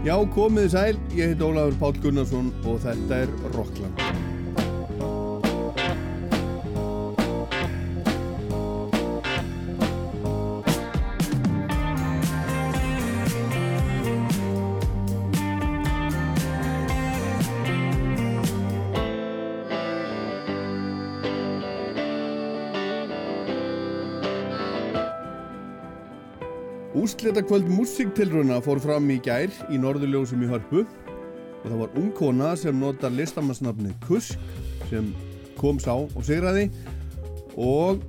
Já, komið sæl, ég heit Ólafur Pál Gunnarsson og þetta er Rockland. Úrslitakvöld músiktilruna fór fram í gær í Norðurljósum í Hörpu. Og það var ung kona sem notar listamannsnafni Kusk sem kom sá og sigraði. Og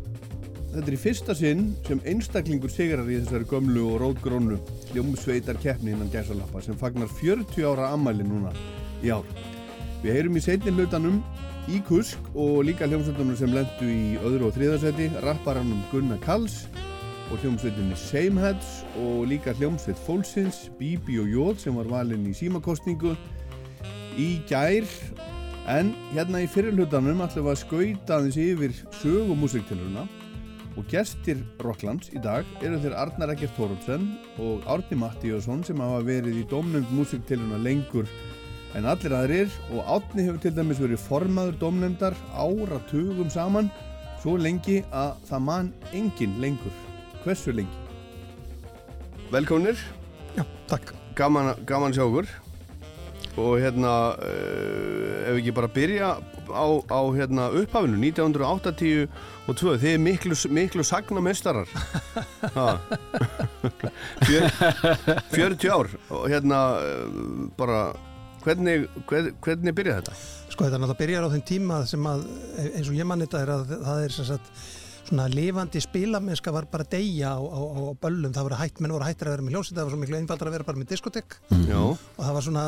þetta er í fyrsta sinn sem einstaklingur sigrar í þessari gömlu og rótgrónu hljómsveitar keppni innan gæsalappa sem fagnar 40 ára ammæli núna í ár. Við heyrum í seinni hlutanum í Kusk og líka hljómsveitunum sem lendu í öðru og þriðarsæti, rapparanum Gunnar Kalls og hljómsveitinni Sameheads og líka hljómsveit Fólksins, Bibi og Jóð sem var valinn í símakostningu í gær. En hérna í fyrirlutanum ætlum við að skauta aðeins yfir sög og gestir Rocklands í dag eru þeir Arnar Ekkert Thoroldsson og Árni Mattíusson sem hafa verið í domnefnd músiktiluruna lengur en allir aðrir. Og Átni hefur til dæmis verið formaður domnefndar áratugum saman. Svo lengi að það man engin lengur hversu lengi? Velkomnir. Já, takk. Gaman, gaman sjá okkur og hérna uh, ef við ekki bara byrja á, á hérna, upphafinu 1980 og 2 þið er miklu, miklu sagnamestarar Fjör, 40 ár. Og hérna uh, bara hvernig, hvern, hvernig byrjaði þetta? Sko þetta náttúrulega byrjar á þeim tíma sem að eins og ég mann þetta er að það er sem sagt svona lifandi spilamennska var bara deyja á, á, á böllum, það voru hætt, menn voru hættir að vera með hljómsveit, það var svo miklu einfaldar að vera bara með diskotek mm. og það var svona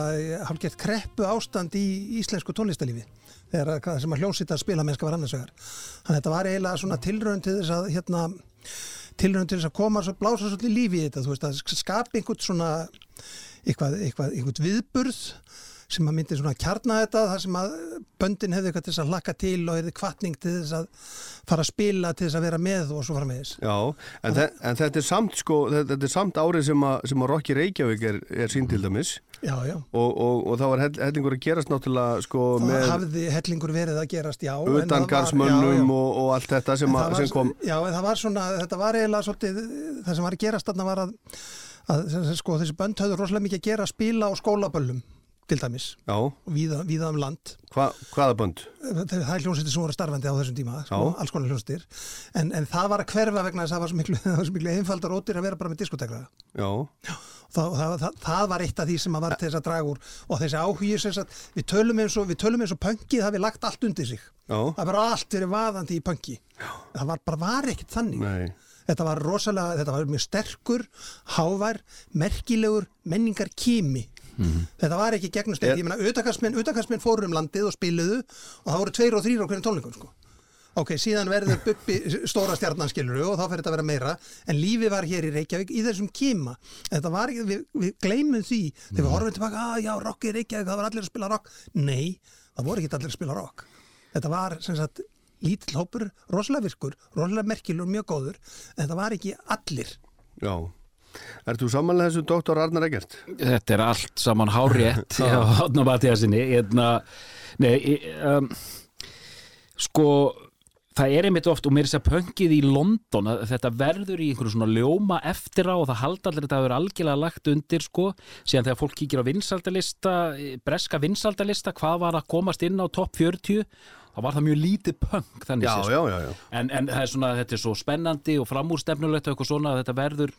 hálfgett kreppu ástand í íslensku tónlistalífi þegar sem að hljómsveita spilamennska var annars vegar. Þannig að þetta var eiginlega svona tilraun til þess að hérna, tilraun til þess að koma og blása svolítið lífi í þetta, þú veist að skapa einhvern svona eitthvað, eitthvað, eitthvað viðburð sem að myndi svona kjarna þetta þar sem að böndin hefði eitthvað til þess að hlakka til og hefði kvartning til þess að fara að spila til þess að vera með og svo fara með þess Já, en, þe en þetta er samt sko, þetta er samt árið sem að, sem að Rokki Reykjavík er, er sín til dæmis. Já, já. Og, og, og þá var hellingur að gerast náttúrulega sko Það með hafði hellingur verið að gerast, já Utangarsmönnum og, og allt þetta sem, að, var, sem kom. Já, en það var svona, þetta var eiginlega svolítið, það sem var að gerast þarna var að, að sko, þessi bönd höfðu rosalega mikið að gera að spila á skólaböllum til dæmis Já. víða, víða um land. Hva, hvaða bönd? það er hljómsveitir sem voru starfandi á þessum tíma sko, alls konar hljómsveitir. En, en það var að hverfa vegna þess að það var svo miklu, miklu einfaldar ótir að vera bara með diskotekra það, það, það, það var eitt af því sem að var til þess að draga úr. Og þessi áhugir að, við tölum eins og við tölum eins og pöngi það við lagt allt undir sig. Já. það var allt verið vaðandi í pöngi það var bara var ekkert þannig. Nei. þetta var rosalega, þetta var mjög sterkur hávær, merkilegur menningar kimi Mm -hmm. þetta var ekki gegnusteg, ég menna auðvitaðkastmenn fóru um landið og spiluðu og það voru tveir og þrýr á hvernig tónleikum sko. ok, síðan verður buppi stóra stjarnanskiluru og þá fer þetta að vera meira. En lífi var hér í Reykjavík í þessum kima. Þetta var ekki, við, við gleymum því. Þegar við horfum tilbaka, að já, rock í Reykjavík það var allir að spila rock, nei það voru ekki allir að spila rock. Þetta var sem sagt lítill hópur, rosalega virkur rosalega merkilur, mjög góður. En þetta var ekki allir. Já Er þú samanlega þessu doktor Arnar Egert? Þetta er allt saman hárétt á Hodna Mattiasinni hérna, um, sko það er einmitt oft og mér er þess að pöngið í London að þetta verður í einhverju svona ljóma eftir á og það halda allir þetta að vera algjörlega lagt undir sko, síðan þegar fólk kíkir á vinsaldalista, breska vinsaldalista hvað var að komast inn á topp 40 þá var það mjög lítið pöng þannig já, sér, já, já, já. En, en það er svona, þetta er svo spennandi og framúrstefnulegt og eitthvað svona að þetta verður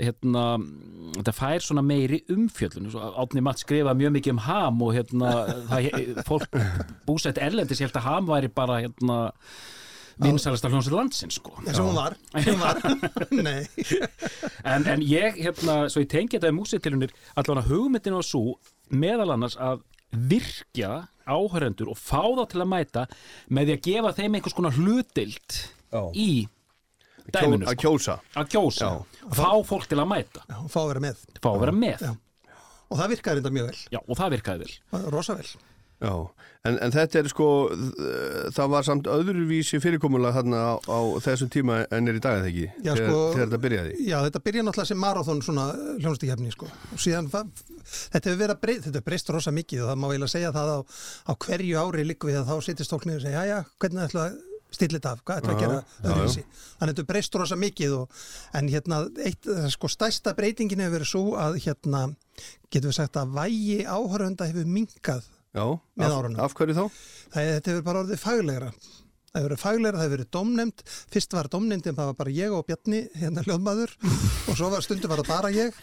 hérna, þetta fær svona meiri umfjöldun Átni Matt skrifa mjög mikið um ham og hérna, það, fólk búsett erlendis, ég held að ham væri bara hérna vinsælasta hljómsveit landsins sko. Eins og hún var, hún var. en, en ég hérna, svo ég tengi þetta í músitilunir allavega hugmyndin á svo meðal annars að virkja áhörendur og fá þá til að mæta með því að gefa þeim einhvers konar hlutild í dæminu að kjósa, að kjósa. Fá fólk til að mæta. Já, fá að vera með. Fá að vera með. Já. og það virkaði reynda mjög vel. Já, og það virkaði vel. Rosa vel Já, en, en þetta er sko, það var samt öðruvísi fyrirkomulega þarna á, á þessum tíma en er í dag eða ekki, Já, þegar, sko- þegar þetta byrjaði. Já, þetta byrja náttúrulega sem marathon svona hljónstíkjefni sko. og síðan fa- þetta hefur verið að breyta, þetta breyst rosa mikið og það má eiginlega segja það á, á hverju ári líku við að þá sittist fólk niður og segja, já, já, hvernig ætla þetta af, hvað ætla að gera öðruvísi. Þannig að þetta breyst rosa mikið og, en hérna, eitt, sko, stærsta breytingin hefur verið svo að hérna, getum við sagt að vægi áhörunda hefur minkað Já, Með af, árunum. af hverju þá? Það, þetta hefur bara orðið faglegra. Það hefur verið faglegra, það hefur verið domnemnd. Fyrst var domnemndin, það var bara ég og Bjarni, hérna hljóðmaður, og svo var stundum var það bara ég.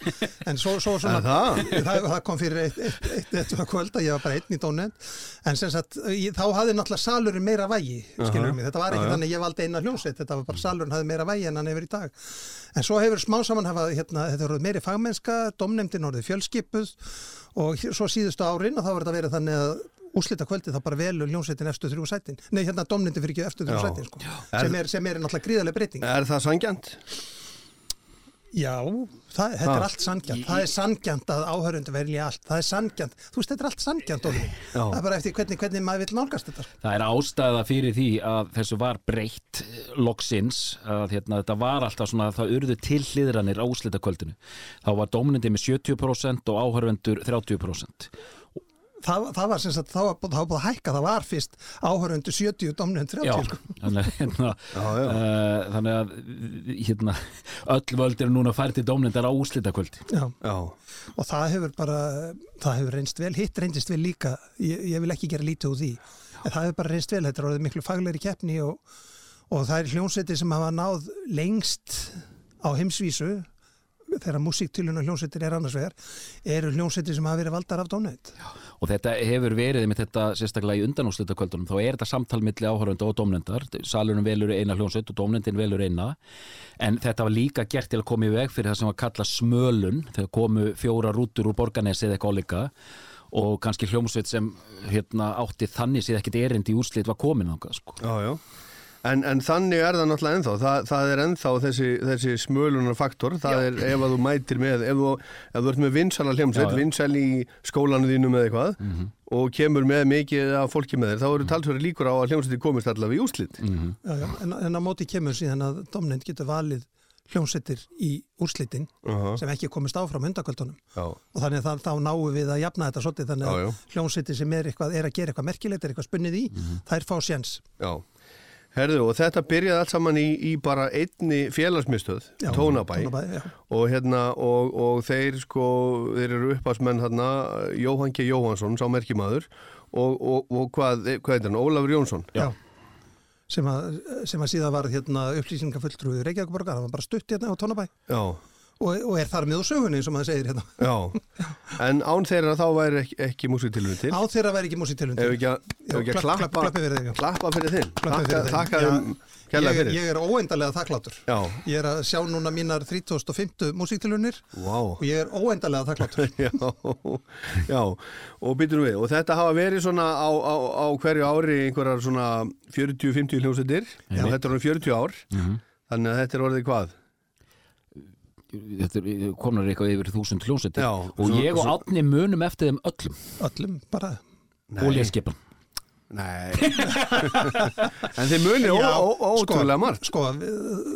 En svo, svo svona, það? það, það kom fyrir eitt, eitt, eitt, eitt, kvöld að ég var bara einn í domnemnd. En sem sagt, ég, þá hafði náttúrulega salurinn meira vægi, skilur mig. Þetta var ekki já. þannig að ég valdi eina hljómsveit, þetta var bara salurinn hafði meira vægi en hann hefur í dag. En svo hefur smá saman hafa, hérna, þetta voruð meiri fagmennska, domnemndin orðið fjölskipuð og hér- svo síðustu árin og þá var þetta verið þannig að úslita kvöldi þá bara velur hljómsveitin eftir þrjú sætin nei hérna domnindi fyrir ekki eftir þrjú sætin sko. sem, er, sem er náttúrulega gríðarlega breyting Er það sangjant? já, það, þetta Ha. er allt sangjant það er sangjant að áhörundu velja allt það er sangjant, þú veist þetta er allt sangjant það er bara eftir hvernig, hvernig maður vil nálgast þetta Það er ástæða fyrir því að þessu var breytt eh, loksins að hérna, þetta var alltaf svona að það urðu til hliðranir á úslitakvöldinu. Þá var dóminandi með 70% og áhörvendur 30%. Það, það var sem sagt, það var, búið að hækka það var fyrst áhörundu 70 domnund 30 Já, sko. þannig, hérna, Já, já. Uh, þannig að hérna, öll völd eru núna fært í dómnendar á. Já, og það hefur bara það hefur reynst vel, hitt reyndist vel líka ég, ég vil ekki gera lítið úr því en það hefur bara reynst vel, þetta er orðið miklu faglegri keppni og, og það er hljómsveitir sem hafa náð lengst á heimsvísu þegar músíktilun og hljómsveitir er annars vegar eru hljómsveitir sem hafa verið valdar af dónut Og þetta hefur verið með þetta sérstaklega í undanúslitakvöldunum. Þá er þetta samtal milli áhörvenda og dómnendar. Salurinn velur eina hljómsveit og dómnendin velur eina. En þetta var líka gert til að koma í veg fyrir það sem var kalla smölun. Þegar komu fjóra rútur úr borganesi eða álíka og kannski hljómsveit sem hérna, átti þannig séð ekkit erindi í úrslit var komin ángað sko. já, já. En, en þannig er það náttúrulega ennþá, það, það er ennþá þessi, þessi smölunar faktor, það er ef að þú mætir með, ef þú, ef þú ert með vinsala hljómsveit, Já, já. vinsal í skólanu þínu með eitthvað og kemur með mikið af fólki með þér, þá eru talsverði líkur á að hljómsveiti komist allavega í úslit. Mhm. já, já. En, en á móti kemur síðan að dómnend getur valið hljómsveitir í úrslitin Uh sem ekki komist áfram hundakvöldunum Já, og þannig að það, þá náum við að jafna þetta svolítið þannig að Já, já. hljómsveitir sem er, eitthvað, er að gera eitthvað merkilegt, er eitthvað spunnið í, þær fá séns. já. Herðu, og þetta byrjaði allt saman í, í bara einni félagsmyndstöð, Já, Tónabæ. Tónabæ, já. og hérna og, og þeir sko þeir eru uppásmenn hérna Jóhann G. Jóhansson, sá merkimaður og, og, og hvað, hvað er hann, Ólafur Jónsson Já. Sem að, sem að síðan var hérna upplýsingafulltrúi Reykjavíkuborgar, það var bara stutt hérna á Tónabæ já, og, og er þar með úr sögunni og maður segir hérna. já. En án þeirra þá væri ekki, ekki músitilunum til. Á þeirra væri ekki ekki að, ef ekki að klapp- klapp- klappa klappi fyrir þig, klappa fyrir Klappa þig. þakka Já. þeim er- fyrir. ég er óendalega þakklátur. já, Ég er að sjá núna mínar 3050 músiktilunir vá. Og ég er óendalega þakklátur. já, já, og býtum við og þetta hafa verið svona á, á, á hverju ári einhverjar svona 40-50 hljómsveitir. Og þetta er orðið 40 ár. Þannig að þetta er orðið hvað Þetta konar eitthvað yfir þúsund hljómsveitir og ég og Átni munum eftir þeim öllum Öllum bara. Ólíðskipan. Nei En þið Já, ó- ótrúlega margt Sko,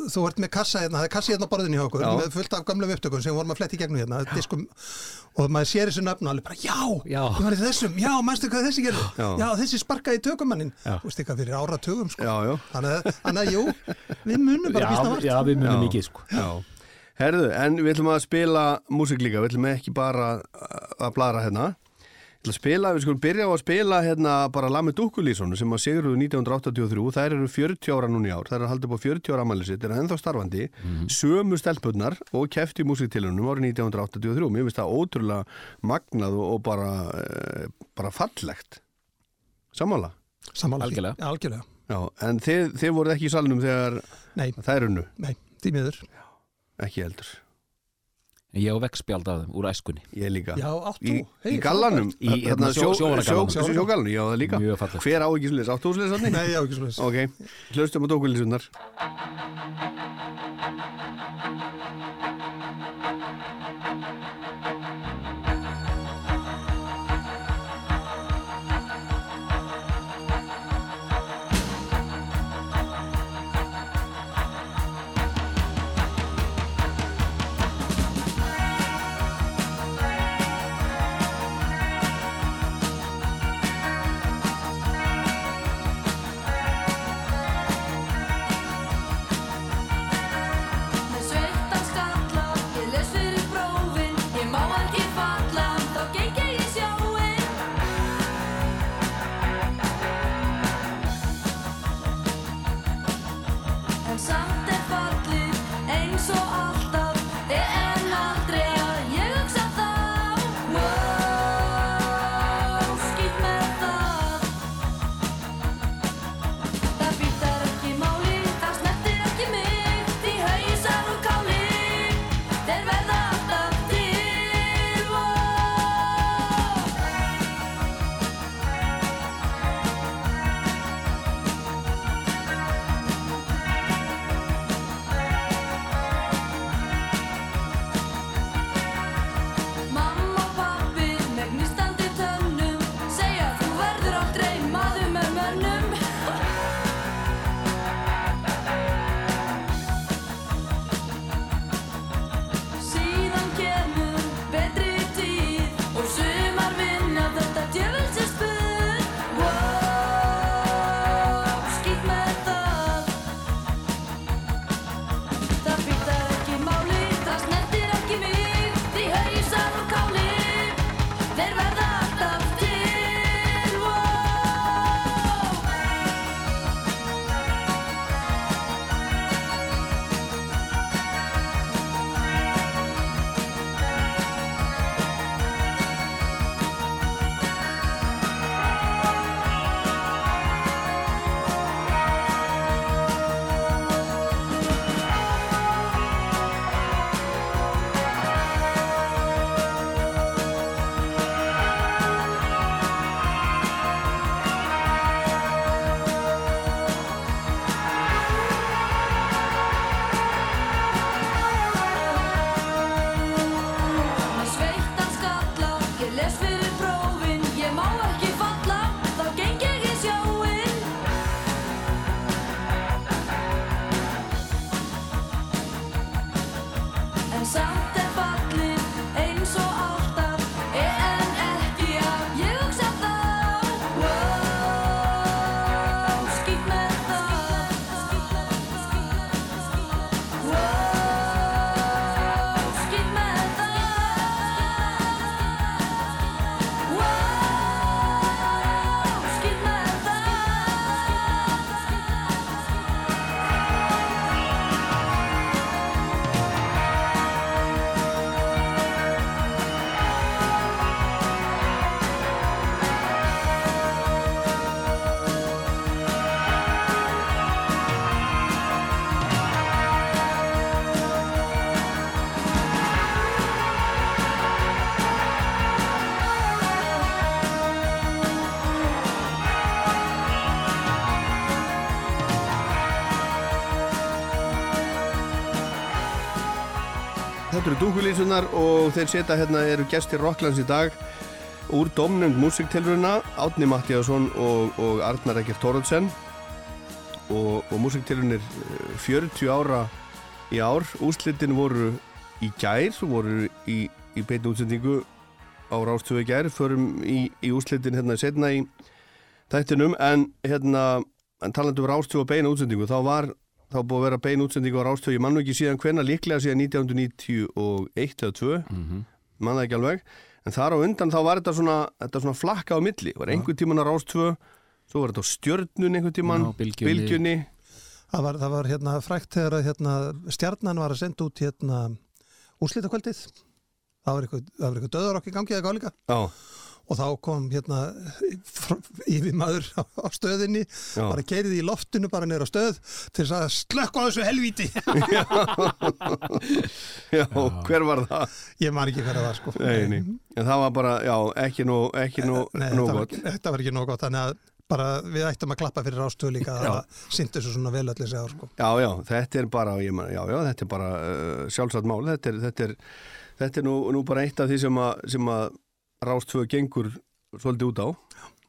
þú ert með kassa hérna, það er kassi hérna á borðinu hjá okkur, Já. með fullt af gamlum upptökum sem vorum að fletti í gegnum hérna, diskum, og maður sér þessu nöfn og alveg bara, já, Já. ég var í þessum, já, mannstu hvað þessi gerði, Já. já, þessi sparkaði tökumannin, þú veist fyrir áratugum, sko, Já, já, þannig að, þannig að, jú, við munum bara býsta Já, vart. já, við munum mikið sko. já Herðu, en við ætlum að spila músík líka, við ætlum ekki bara að bladra hérna Við ætlum að spila, við skulum byrja á að spila hérna bara Lami Dúkulísson sem að sigurðu 1983, þær eru 40 ára núna í ár, þær eru haldið upp á 40 ára ammæli sitt, eru ennþá starfandi, sömu stelpunnar og kefti músíktilunum árið 1983, mér finnst það ótrúlega magnað og, bara, e, bara fallegt Sammála? Sammála því. Algjörlega. Já, algjörlega. Já, en þið, þið voruð ekki í salnum þegar Nei, þær unnu, nei, því miður. Ekki heldur. Ég á vegspjald af þeim úr æskunni. Ég líka. Já, átt Í, í gallanum? Í, hérna, sjó- sjóvaragallanum. sjó, Sjógallanum, já það líka. Mjög fallegt. Hver á ekki sliðis, áttu þú sliðis þannig? Nei, já, ekki svo Ok, hlustum á dókulísunar. Samt Þetta eru dúkulísunar og þeir setja hérna eru gestir Rocklands í dag. Úr domnend músiktilruna Átni Mattíasson og, og Arnar Ekkert Tóruldsen og, og músiktilrunir 40 ára í ár. Úslitin voru í gær voru í, í beinu útsendingu á Rástöðu í gær. Förum í, í úslitin hérna setna í þættinum. En hérna en talandi um Rástöðu og beinu útsendingu þá var þá búið að vera bein útsendingu á Rástöðu, ég mann ekki síðan hvenna líklega síðan 1991 eða 2, mm -hmm. mann það ekki alveg. En þar á undan þá var þetta svona, þetta svona flakka á milli, var einhvern tíman á Rástöðu svo var þetta á stjörnun einhvern tíman Já, Bylgjunni. bylgjunni. Það var, það var hérna frækt þegar að hérna, stjarnan var að senda út hérna úrslitakvöldið. Það var eitthvað, eitthvað döðarokk í gangi eða gáleika Já, og þá kom hérna yfir maður á, stöðinni Já. bara keirið í loftinu bara neyra stöð til þess að slökka á þessu helvíti. já, hver var það? Ég man ekki hver það var sko. Nei, nei. En það var bara, já, ekki nú, ekki nú, Nei, nú þetta, var, ekki- þetta var ekki nóg gott þannig að bara við ættum að klappa fyrir ástöðu líka að það sýndi þessu svona vel allir sig á sko. Já, já, þetta er bara, man, já, já, þetta er bara uh, sjálfsagt mál, þetta er, þetta er, þetta er nú, nú bara eitt af því sem að, sem að Rástvöðu gengur svolítið út á,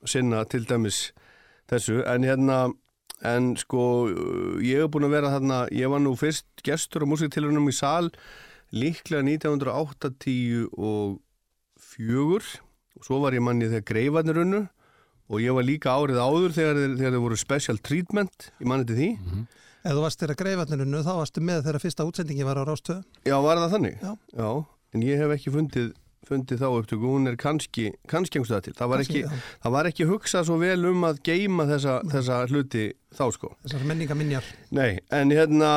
sinna til dæmis þessu, en hérna, en sko, uh, ég hef búin að vera þarna, ég var nú fyrst gestur á músiktilunum í sal, líklega 1980 og fjögur, og svo var ég manni þegar greifarnir unnu, og ég var líka árið áður þegar þegar þeir voru special treatment, ég manni til því. Ef þú varst þeirra greifarnirinu þá varstu með þeirra fyrsta útsendingi var á rástöðu. Já, var það þannig? Já. en ég hef ekki fundið, fundið þá upptöku, hún er kannski, kannski einhverstað til. Það var, Kannski, ekki, já. það var ekki hugsað svo vel um að geima þessa, þessa hluti þá, sko. Þessar menningaminjar. Nei, en hérna,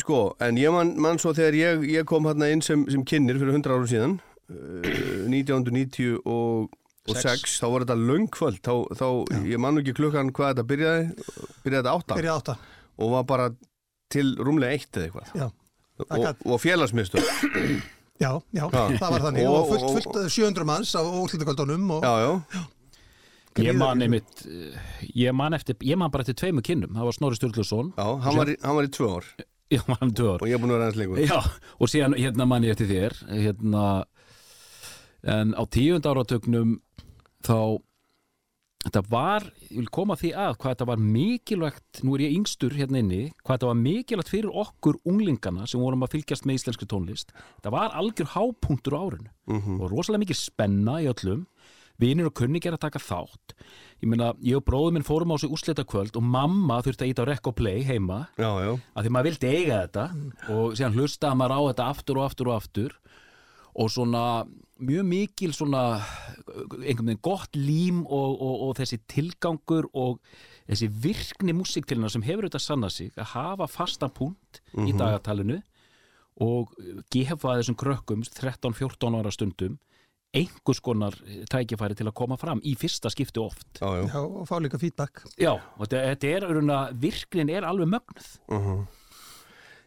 sko, en ég man, man svo þegar ég, ég kom hérna inn sem, sem kynir fyrir 100 árum síðan, uh, 1996, og og sex, þá var þetta löngkvöld þá, þá ég man nú ekki klukkan hvað þetta byrjaði byrjaði þetta átta Byrja átta. og var bara til rúmlega eitt eða eitthvað og, og félagsmyndstur Já, já, Já. það var þannig. Og- og, fullt, og- fullt 700 manns á útlítakvöldunum og já, já, Ég man einmitt eh, ég man, eftir, ég man bara eftir tveimu kynnum. Það var Snorri Sturluson. Já, hann var, í, hann var í tvö ár. Já, hann var um tvö ár. Og ég er búin að vera hans lengur. Já, og síðan hérna man ég eftir þér hérna en á tíund áratögnum þá þetta var, ég vil koma að því að hvað þetta var mikilvægt, nú er ég yngstur hérna inni, hvað þetta var mikilvægt fyrir okkur unglingana sem vorum að fylgjast með íslenski tónlist, þetta var algjör hápunktur á árinu. Mhm. og rosalega mikið spenna í öllum. Vinir og kunni gera að taka þátt. Ég meina, ég og bróður minn fórum á sig úrslita kvöld og mamma þurfti að íta á rekk og play heima. Já, já, að því maður vildi eiga þetta og síðan hlustaði maður á þetta aftur og aftur og aftur. Og svona mjög mikil svona einhvern veginn gott lím og, og, og þessi tilgangur og þessi virkni músiktilina sem hefur þetta sanna sig að hafa fasta punkt í dagatalinu og gefa þessum krökkum 13-14 ára stundum einhvers konar tækifæri til að koma fram í fyrsta skipti oft já, já. Já, og fá líka feedback. Já, og þetta, er rauna, virknin er alveg mögnuð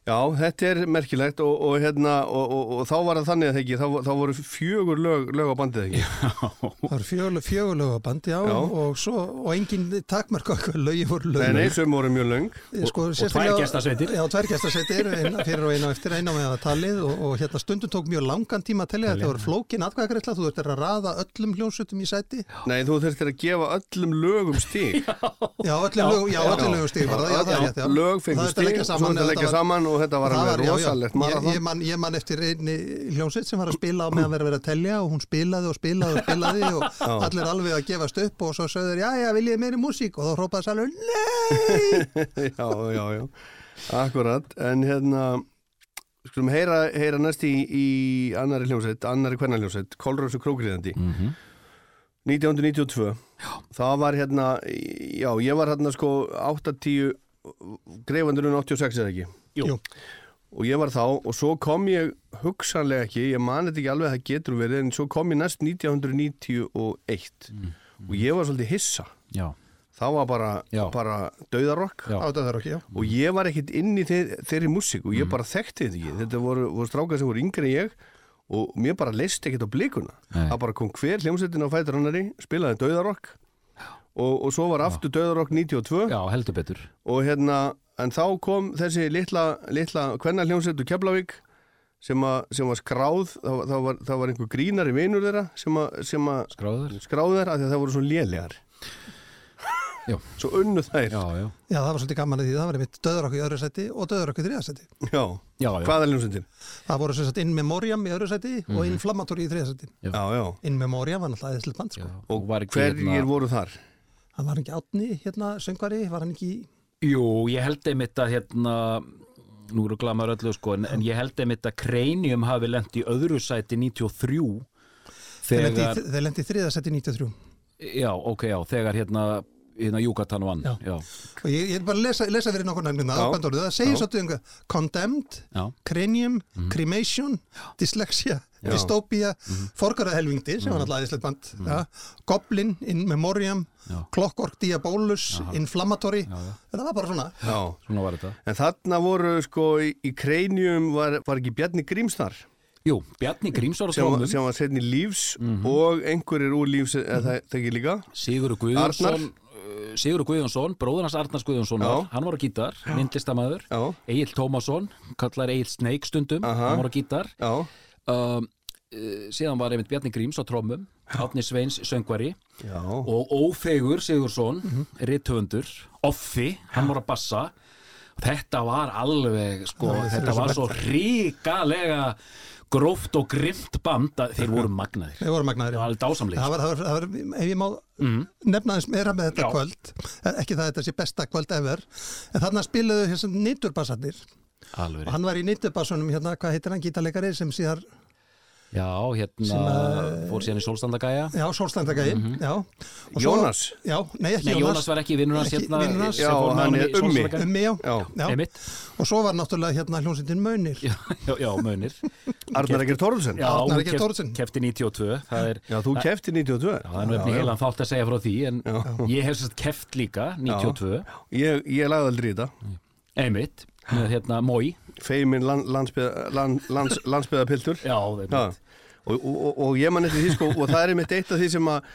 Já, þetta er merkilegt og, og, hérna, og, og, og þá var það þannig að það ekki, þá, þá voru fjögur lög, lög á bandið ekki. Það var fjögulega fjögulega band, já, Já. og svo, og engin takmark á hvað lögi voru lög. Nei, nei, sem voru mjög löng. sko, og sérstaklega- tvær gestasveitir. Já, tvær gestasveitir, eina fyrir og eina á eftir, eina með að talið og, og hérna stundum tók mjög langan tíma að telja þetta voru flókin atkvæðagreitla, þú þurftir að raða öllum hljónsutum í sæti. Nei, þú þurftir að gefa öllum lögum stík. Já, öllum lögum, já, öllum lögum stíg var það, já, það er rétt, já. Lög fengur stík, leggja svo og þetta var alveg já, já. rosalegt ég, ég, man, ég man eftir einni hljómsveit sem var að spila á meðan verið verið að telja og hún spilaði og spilaði og spilaði og allir alveg að gefast upp og svo sögður, já, já, viljið meiri músík? Og þá hrópaði sælur, nei! Já, já, já, akkurat. En hérna skulum heyra, heyra næst í, í annari hljómsveit, annari kvennarhljómsveit Kolröfsu Krókriðandi Mhm. 1992 það var hérna, já, ég var hérna sko 8-10 greifandurinn 86 eða ekki? Jú. Jú. og ég var þá og svo kom ég hugsanlega ekki, ég mani þetta ekki alveg að það getur verið en svo kom ég næst 1991 og ég var svolítið hissa. Já, það var bara, bara já. Og ég var ekkit inn í þeir, þeirri músík og ég bara þekkti þetta ekki. Þetta voru, voru strákar sem voru yngri en ég og mér bara leist ekkit á blikuna. Það bara kom hver hljómsveitin á fætur hannari spilaði dauðarokk og, og svo var aftur dauðarokk 92 já, heldur betur og hérna en þá kom þessi litla, litla kvenna hljómsveit úr Keflavík sem, a, sem var skráð var- það, var, það var einhver grínari vinur þeirra sem, a, sem a, Skráður skráð þeirra af því að það voru svo lélegar Já. svo unnu þær Já, já, Já, það var svolítið gaman að því, það var einmitt döður okki í öðru sæti og döður okki í þriða sæti Já. já, já. hvaða hljómsveitin? Það voru sem sagt In Memoriam í öðru sæti og Inflammatory í þriða sæti Já. Já, já In Memoriam var náttúrulega eðslega band, sko. Og hverjir hérna- voru þar? Hann var ekki átni, hérna, söngvari, var hann ekki Jú, ég held einmitt að hérna nú eru glamar öllu sko en, en ég held einmitt að Cranium hafi lent í öðru sæti 93 Þeir lendi í- þegar, þeir lendi í þriða sæti 93 já, ok, já, þegar hérna hérna Júkatan vann og ég, ég er bara að lesa, lesa fyrir nokkur nefnina það segir svolítið um Condemned, já, Cranium, Cremation Dyslexia, Já. Dystopia Forgarahelvingdi sem var náttúrulega æðislegt band. Ja. Goblin, In Memoriam Já. Clockwork Diabolus Inflammatory, þetta var bara svona. Já. svona var þetta. En þarna voru sko í, í kreinjum var, var ekki Bjarni Gríms þar Jú, Bjarni Grímsvar sem, var- setni lífs og einhverjir úr lífs eða það, það ekki líka. Sigur Guðjónsson uh, Sigur Guðjónsson, bróður hans Arnars Guðjónssonar Já. hann var á gítar, myndlistamæður Egil Tómasson, kallar Egil Sneik stundum Aha. hann var á gítar. Um, uh, síðan var einmitt Bjarni Gríms á trómum Átni Sveins söngvari já. og Ófegur Sigursson mm rithöfundur, Offi hann var að bassa. Þetta var alveg sko, Já, þetta var svo ríkalega gróft og grimt band að þeir voru magnaðir. Þeir voru magnaðir, það var alveg dásamlega Það var, það var, það var, ef ég má nefna þess meira með þetta Já. kvöld, ekki það að þetta sé besta kvöld ever, en þarna spiluðu þessum nýtturbassarnir og hann var í nýtturbassunum, hérna, hvað heitir hann, gítarleikari sem síðar, já, hérna Sem að- fór síðan í Sólstandagæja já, Sólstændagæi, já. Og svo- Jónas? Já, nei, ekki Nei, Jónas var ekki vinnur hans hérna sem Já, hann er ummi. Ummi, já. Já. já. Og svo var náttúrulega hérna hljómsveitin Mönir. já, já, já, munir Arnar Ekkert Þorlsen já, Arnar hún Eggert Thoroddsen. kefti 92 það er Já, þú kefti 92 Já, það er efni heilan þátt að segja frá því en ég hef sérst keft líka 92, Ég, ég lagði aldrei í þetta einmitt með hérna Mói Feimin land, landsbyða, land, lands, landsbyðapiltur. Já, Já. einmitt og, og, og, og ég man eftir því sko og það er einmitt eitt af því sem að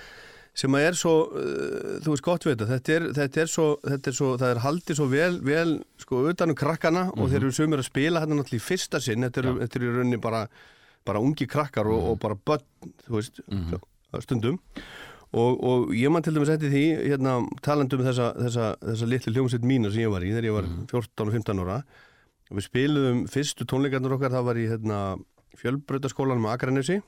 sem að er svo, uh, þú veist gott við þetta. Þetta er, þetta er svo, þetta er svo það er haldið svo vel, vel sko utanum krakkana og þeir eru sumir að spila hérna náttúrulega í fyrsta sinn, þetta eru, þetta eru í rauninni bara, bara ungi krakkar og, og bara börn, þú veist, stundum. Og, og ég man til dæmis eftir því hérna talandum um þessa, þessa, þessa litlu hljómsveit mína sem ég var í þegar ég var 14 og 15 ára við spiluðum fyrstu tónleikarnir okkar, það var í hérna, fjölbrautaskólanum á Akranesi.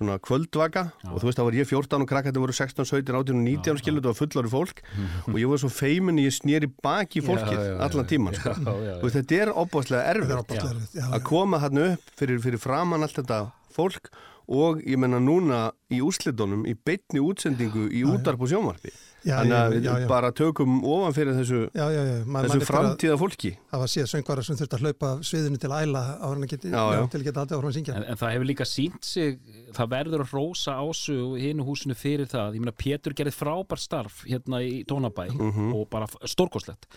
Svona kvöldvaka og þú veist það var ég 14 og krakkandi voru 16, 17, 18 og 19 skilu þetta var fullari fólk. Og ég var svo feimin ég snýri baki fólkið Já, já, já, allan tíman sko. Já, já, já. þetta er opbáslega er erfitt. já. að koma þarna upp fyrir, fyrir framann allt þetta fólk og ég menna núna í úrslitunum í beitni útsendingu í útarp og sjónvarpi Já, þannig að já, við já, bara tökum ofan fyrir þessu, Já, já, já. Ma- man þessu framtíða fólki Það var síðan söngvara sem þurfti að hlaupa af sviðinu til æla á hann að geti, Já, já. til að geta aldrei áfram að syngja. en, en það hefur líka sínt sig það verður að rósa ásu og hinu húsinu fyrir það, ég meina Pétur gerði frábær starf hérna í Tónabæ og bara stórkoslegt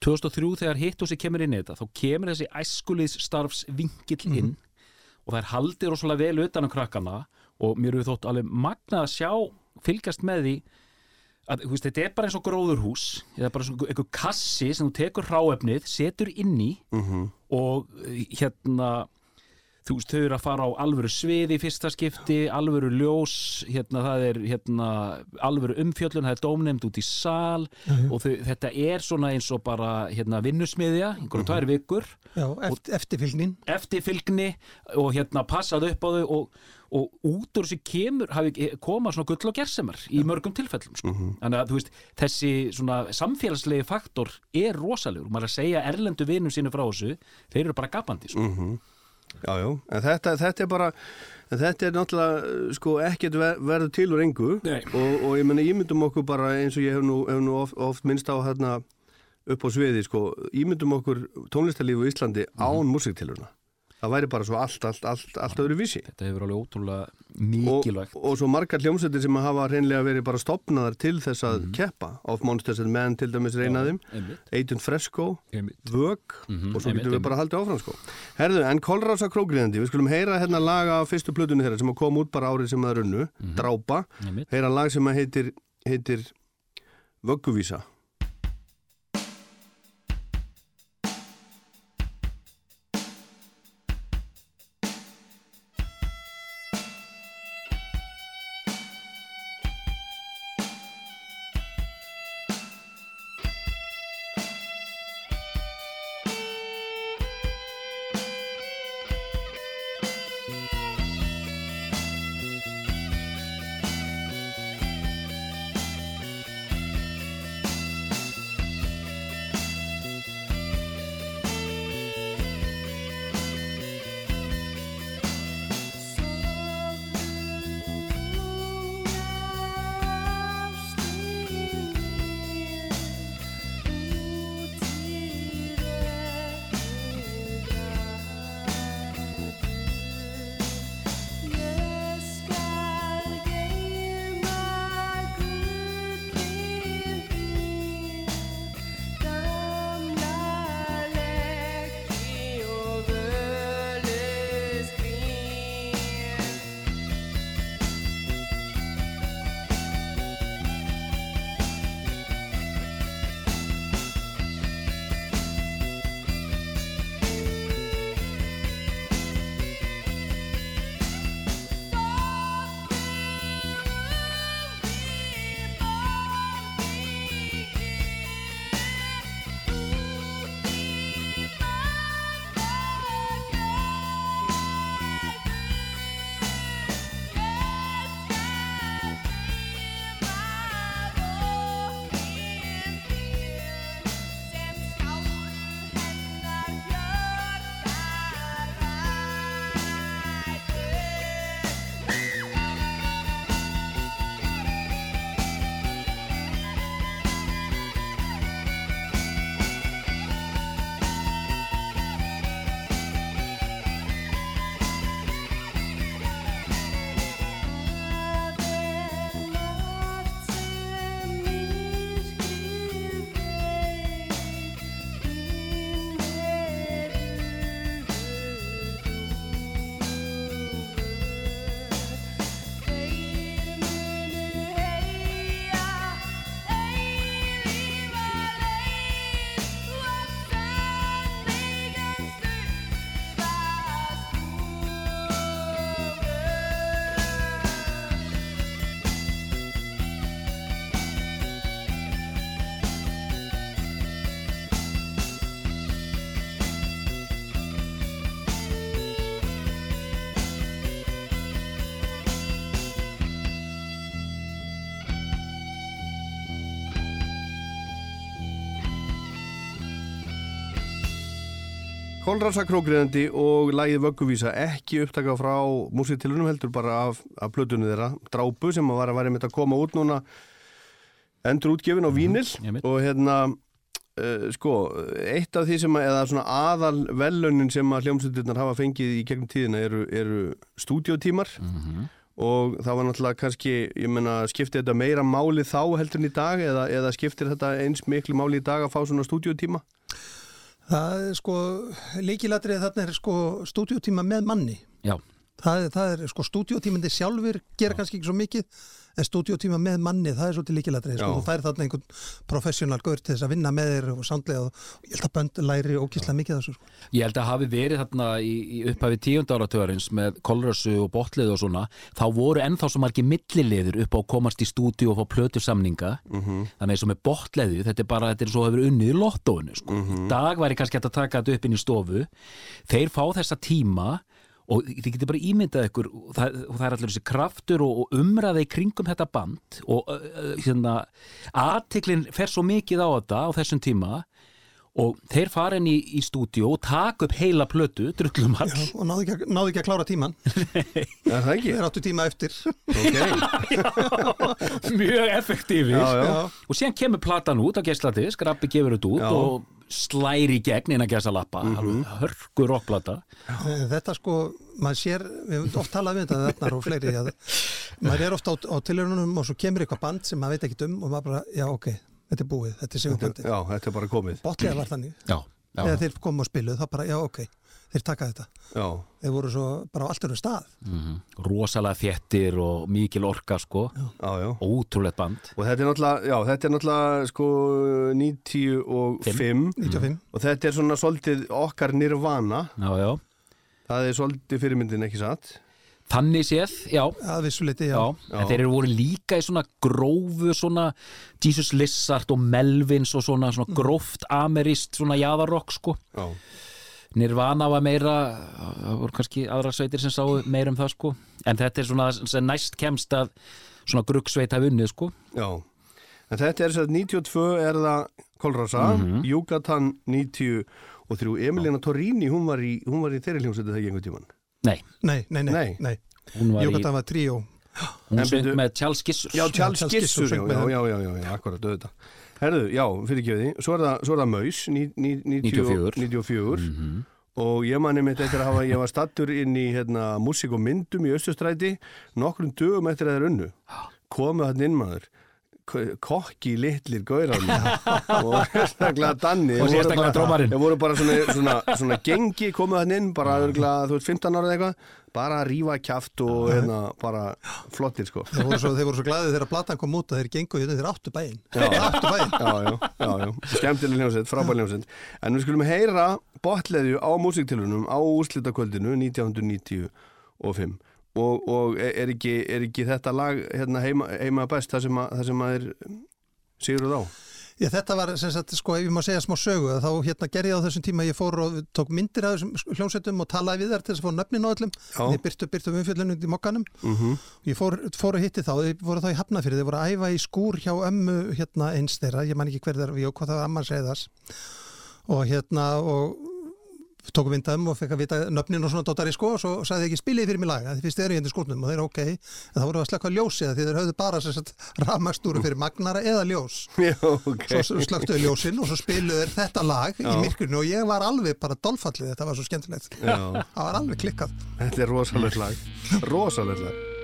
2003 þegar hitthúsi kemur inn í þetta þá kemur þessi æskuliðs starfs vingill inn og það er haldið rosalega vel utan um krakkana og mér hefur þótt alveg magnað að sjá fylgjast með því að veist, þetta er bara eins og gróðurhús eða bara svona einhver kassi sem þú tekur hráefnið, setur inn í og uh, hérna þú veist, þau eru að fara á alvöru sviði í fyrsta skipti, alvöru ljós hérna, það er hérna alvöru umfjöllun, það er dómnefnd út í sal og þau, þetta er svona eins og bara hérna vinnusmiðja einhverjum tvær vikur, Já, eft, eftirfylgnin. eftirfylgni og hérna passað upp á þau og, og út úr þessu kemur hafi koma svona gull og gersemar í mörgum tilfellum sko. þannig að veist, þessi svona samfélagslegi faktor er rosalegur, maður er að segja erlendu vinum sínu frá þessu, þeir eru bara gapandi sko. Já, já, en þetta, þetta er bara þetta er náttúrulega sko ekkert ver, verður til úr engu. Nei. og, og ég menna ímyndum okkur bara eins og ég hef nú, hef nú oft, oft minnst á hérna upp á sviði sko, ímyndum okkur tónlistarlífu í Íslandi án músiktilurna það væri bara svo allt, allt, allt, allt öðru vísi þetta hefur alveg ótrúlega og, mikilvægt. og svo margar hljómsveitir sem hafa hreinlega verið bara stopnaðar til þess að keppa. Of Monsters and Men til dæmis reynaðum Agent Fresco. Vög Mhm, og svo getum við bara haldið áfram sko. Herðu, en Kolrása Krókriðandi, við skulum heyra hérna laga af fyrstu plötunni þeirra sem kom út bara árið sem það runnu, Drápa. Einmitt. heyra lag sem heitir, heitir Vögguvísa Kolrása Krókriðandi og lagið Vögguvísa ekki upptaka frá músiktilunum heldur bara af, af plötunni þeirra Drápu sem var að væri mitt að koma út núna endur útgefin á Vínil einmitt. og hérna uh, sko, eitt af því sem að, eða svona aðal velunin sem að hljómsveitirnar hafa fengið í gegnum tíðina eru, eru stúdíotímar og það var náttúrulega kannski, ég menna, skiptir þetta meira máli þá heldur en í dag eða, eða skiptir þetta eins miklu máli í dag að fá svona stúdíotíma? Það er sko, líkilatrið þarna er sko stúdíutíma með manni. Já, það, er- það er sko stúdíótímandi sjálfur gera kannski ekki svo mikið en stúdíótíma með manni, það er svolítið líkilatreið sko. Þú fær þarna einhvern professional gaur til þess að vinna með þér og sandlega og ég held að bönd læri ókíslega mikið af þessu sko. Ég held að hafi verið þarna í, í upphafi tíundáratörins með kolrössu og botlið og svona þá voru ennþá svo margir milliliður upp á að komast í stúdíu og fá plötusamninga þannig eins og með botliðu þetta er bara, þetta er svo hefur unnið í lottóinu sko. í dag væri kannski að taka þetta upp inn í stofu þeir fá þessa tíma og þið getur bara ímyndað ykkur og það, og það er allir þessi kraftur og, og umræða í kringum þetta band og uh, hérna, aðtiklinn fer svo mikið á þetta á þessum tíma og þeir fara inn í, í stúdíu og taka upp heila plötu, drullum all Já, og náðu ekki, að- náðu ekki að klára tíman Er það ekki? þeir áttu tíma eftir Ok, mjög effektífir já, já. Já. og síðan kemur platan út á geisladisk, Rappi gefur þetta út Já. og slæri í gegn innan gæsa lappa Mhm. hörgur rockplata þetta sko, maður sér við höfum oft talað við þetta þarna og fleiri að maður er ofta á, á tilhörunum og svo kemur eitthvað band sem maður veit ekki um og maður bara, já ok, þetta er búið þetta er sigurbandið, Já, þetta er bara komið. Botlega var þannig. Já, já. þegar þeir komu og spiluð, þá bara, já ok þeir taka þetta, Já, þeir voru svo bara á allt öru stað. Mhm. rosalega þéttir og mikil orka sko. Já, já ótrúlegt band. Og þetta er náttúrulega, já, þetta er náttúrulega sko 95 95, og þetta er svona svolítið okkar nirvana. Já, já. það er svolítið fyrirmyndin ekki satt þannig séð, já. Að vissuleiti, já, Já, Já. þeir eru voru líka í svona grófu svona Jesus Lizard og Melvins og svona, svona gróft amerist svona jaðarokk sko. Já, Nirvana var meira það voru kannski aðra sveitir sem sáu meira um það sko. En þetta er svona sem næst kemst að svona gruggsveit hafi unnið sko. Já. En þetta er sér 92 er það Kolrasa, Mhm. Júgatan 93, Emilina Torrini hún var í, hún var í þeirri hljómsveitu það gengur tíman Nei, nei, nei, nei, Nei. nei. hún var Jókatan í, var tríó. Hún söng byrju- með Charles Gissur Já, Charles Gissur, já, já, já, já, akkurat, auðvitað. Herðu, já, fyrir ekki því, svo er það, svo er það Maus, ní- ní- 90 94. 94 Mhm. og ég manni mitt eftir að hafa, ég var stattur inn í hérna, músík og myndum í Östustræti nokkrum dögum eftir að það er unnu komu hann inn maður kokki litlir gaurarnir og sérstaklega Danni Og sérstaklega drómarinn. þeir voru bara svona, svona, svona gengi komu hann inn, bara örgulega, þú veist 15 ára eða eitthvað, bara að rífa kjaft og hérna, bara flottir sko. Þeir voru svo, þeir voru svo glæðið þegar platan kom út að þeir gengu hérna, þeir áttu bæinn. Skemmtileg hljómsveit, frábær hljómsveit. En við skulum heyra botleðju á músiktilunum á úrslitakvöldinu 1995 og, og er, ekki, er ekki þetta lag hérna, heima, heima best það sem, að, það sem að er Sigurður á Já, þetta var, sem sagt, sko, ef ég má segja smá sögu, þá hérna gerði ég á þessum tíma, ég fór og tók myndir af þessum hljómsveitum og talaði við þær til þess að fá nöfnin á öllum. Ég byrtu, byrtu umfjöllunum í mokkanum. mm Ég fór, fór að hitti þá, þeir voru þá í Hafnafyrði, þeir voru að æfa í skúr hjá ömmu hérna eins þeirra, ég man ekki hver þeirra við og hvað það var amma segðas. Og hérna, og tókum vindaðum og fekk að vita nöfnin og svona dóttari sko og svo sagði ekki spilið fyrir mig lag því fyrst þeir eru hérna í skúrnum. Og þeir eru ok. En það voru að slaka ljósið því þeir höfðu bara ramastúru fyrir magnara eða ljós. Já, ok. Svo slöktuðu ljósin og svo spiluðu þeir þetta lag Já. í myrkurnu og ég var alveg bara dolfallið, þetta var svo skemmtilegt. Já, það var alveg klikkað. Þetta er rosalegt lag. Rosalegt lag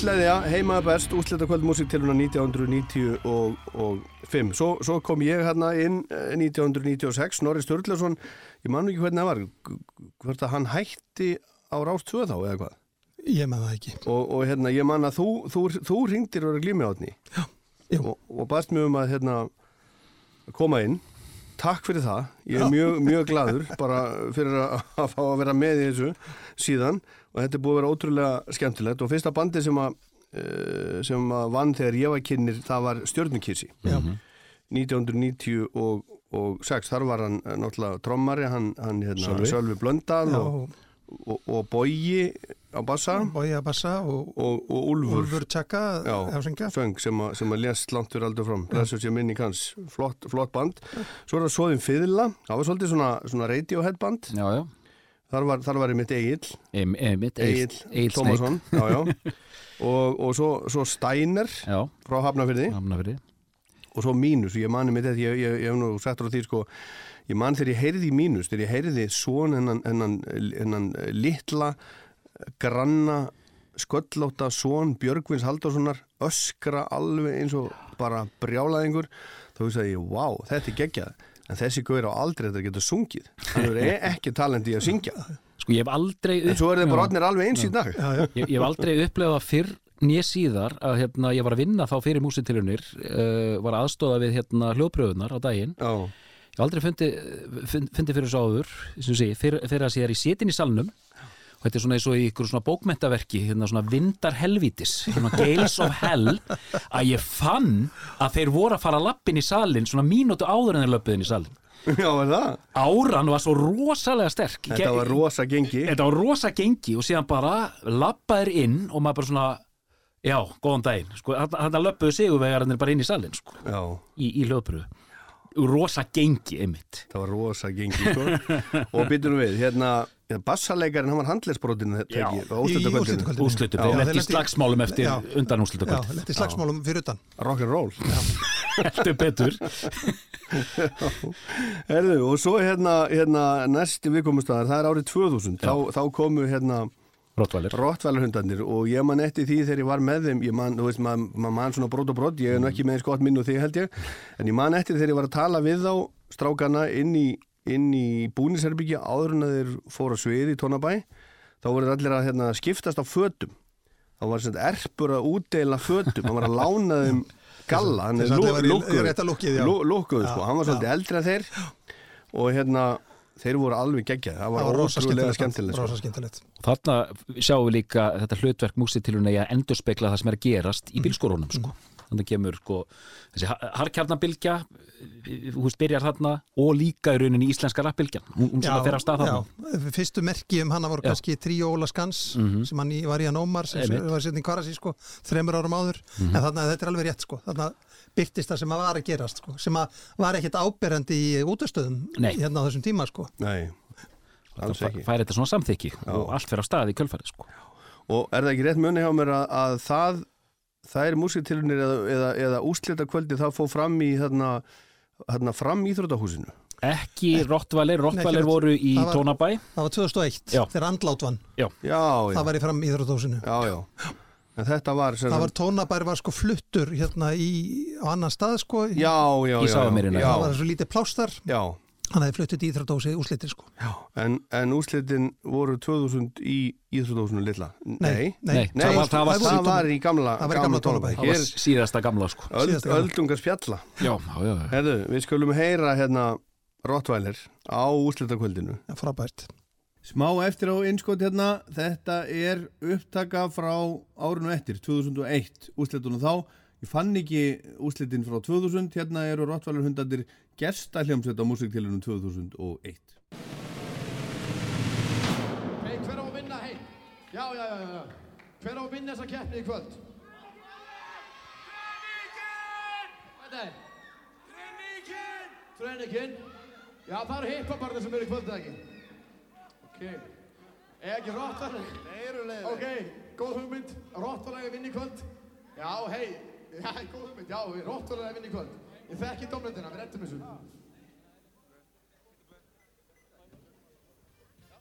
Botleðja, heimaða best, úslita kvöld músiktiluna 1995. Svo, svo kom ég hérna inn eh, 1996, Norri Sturlason, ég man ekki hvernig það var, hvort að hann hætti á Rás 2 þá eða hvað. Ég með það ekki. Og, og hérna, ég man að þú, þú, þú ringdir og glými átni jú. og, og baðst mig um að hérna, koma inn. Takk fyrir það, ég er mjög, mjög gladur bara fyrir að, að fá að vera með í þessu síðan og þetta er búið að vera ótrúlega skemmtilegt. Og fyrsta bandi sem að eh, sem að vann þegar ég var kynir það var Stjörnukissi Já. 1996 þar var hann eh, náttúrulega trommari hann, hann hérna, Sölvi. Sölvi Blöndal og, og, og Bogi á bassa. Bója Bassa og og, og Úlfur, Úlfur söng sem, að- sem að langt fyrir aldur fram. Blessur sér minni hans, flott, flott band. Svo er það Svoðin Fiðla. Það var svolítið svona, svona Radiohead band. Já, já þar var, þar var ég mitt Egil Einmitt, Egil Egil Tómasson já, já. og, og svo, svo Steiner Já, frá Hafnafyrði hamnafyrir og svo Mínus, ég mani mitt ég, ég, ég hef nú sagt á því sko ég man þegar ég heyrði Mínus, þegar ég heyrði svon hennan, litla granna sköllóta svon Björgvins Halldórssonar öskra alveg eins og bara brjálaðingur þá hugsaði ég, vá, þetta er geggjað en þessi gaur á aldrei þetta getur sungið. Hann er ekki talent í að syngja. Sko ég hef aldrei en svo er þeir bara Já. orðnir alveg eins í dag. Já, já. ég, ég hef aldrei upplefað fyrr nýja síðar að hérna, ég var að vinna þá fyrir músitilunir uh, var aðstóða við hérna, hljóðpröfunar á daginn. Já, ég hef aldrei fundi, fund, fundi fyrir svo áður sem sé, fyrir, fyrir að sé er í setin í salnum og þetta er svona eins og í ykkur svona bókmentaverki hérna svona vindar helvítis hérna Gales of Hell að ég fann að þeir voru að fara lappin í salin svona mínútu áður en þeir löpuðin í salin já er það? Áran var svo rosalega sterk. Þetta var rosa gengi. Þetta var rosa gengi og síðan bara lappaðir inn og maður bara svona já, góðan daginn, sko, þetta löpuðu sigurvegarnir bara inn í salin, sko, í, í hljóðpröfu rosa gengi einmitt. Það var rosa gengi sko. og byttum við, hérna bassarleikarinn, hann var handlegsbrotin Í úslutum, Já. þeir þeir lendi í í- slagsmálum eftir Já. undan Já, úslutakvöld letti slagsmálum fyrir utan. rock'n'roll. Heldur betur. Herðu, og svo hérna, hérna næsti viðkomustæðar, það er árið 2000 þá, þá komu hérna Rottvælarhundarnir og ég man eftir því þegar ég var með þeim, ég man, þú veist, maður ma man svona brot og brot, ég er nú ekki með eins gott minn og þig held ég, en ég man eftir þegar ég var að tala við þá strákana inn í, inn í búnisherbyggja áður en þeir fóru að svið í Tónabæ, þá voru allir að hérna, skiptast á fötum, þá var svona erpur að útdeila fötum, hann var að lána þeim galla, hann er já. lúkkuð, sko, hann var svolítið að þeir og hérna, þeir voru alveg geggjað, það var ótrúlega skemmtilegt. sko. Rosa skemmtilegt. Þarna sjáum við líka þetta hlutverk músitilunni að endurspegla það sem er að gerast í bílskorunum sko. þannig kemur sko, þessi harkjarnabilgja þú veist, byrjar þarna og líka í rauninni íslenska rappbilgjan hún, hún svona fer af stað þarna já, fyrstu merki um hana voru Já. kannski Tríó Óla Skans sem hann í, var í hann Ómar sem Einmitt. var setning Karasi sko, þremur árum áður en þarna þetta er alveg rétt sko þarna byrtist það sem að var að gerast sko sem að var ekkit áberandi í útastöðum Nei. hérna á þessum tíma sko Nei, alls það ekki. fær þetta svona samþykki og allt fer af stað í kjölfarið sko. Og er það ekki rétt muni hjá mér að, að það, það er músiktilunir eða, eða, eða úslita kvöldi það fóð fram í þarna, þarna fram íþrótahúsinu. ekki Rottvælir, Rottvælir voru í það var- Tónabæ það var 2001 Já. þegar andlát vann Já, já, það var í fram íþróttósinu já, já. En þetta var sem það var sagt- tónabær var sko fluttur hérna í, á annan stað sko Já, já, Í já. Safamýrina. Já, það var svo lítið plástar já, hann hefði fluttur í íþróttósi úslitir sko já. En, en úslitin voru 2000 í íþrótahúsinu litla. Nei, Nei, Nei, það var- það var- það var í gamla, Það var í gamla Tónabæ. Tónabæ. það var síðasta gamla sko. öld, síðasta gamla. öldungar spjalla. já, já, já, já. Herðu, við skulum heyra hérna Rottweiler á úslitakvöldinu. Já, frábært Smá eftir á innskot hérna, þetta er upptaka frá árinu eftir, 2001, úslitunum þá. Ég fann ekki úslitin frá 2000, hérna eru Rottweiler hundandir gerstahljómsveit á músiktilunum 2001. Hei, hver á að vinna, hei? Já, já, já, já, já. Hver á að vinna þessa keppni í kvöld? Hvað er það? Trönningin! Trönningin? Já, það eru hippabarnir sem eru í kvöld, eða ekki? Ok. Er ekki rottalega? Nei, eru leiðilega. Ok, góð hugmynd. Rottalega vinna í kvöld? Já, hei. Já, góð hugmynd. Já, rottalega vinna í kvöld. Ég þekki domnendina, við rettum þessu.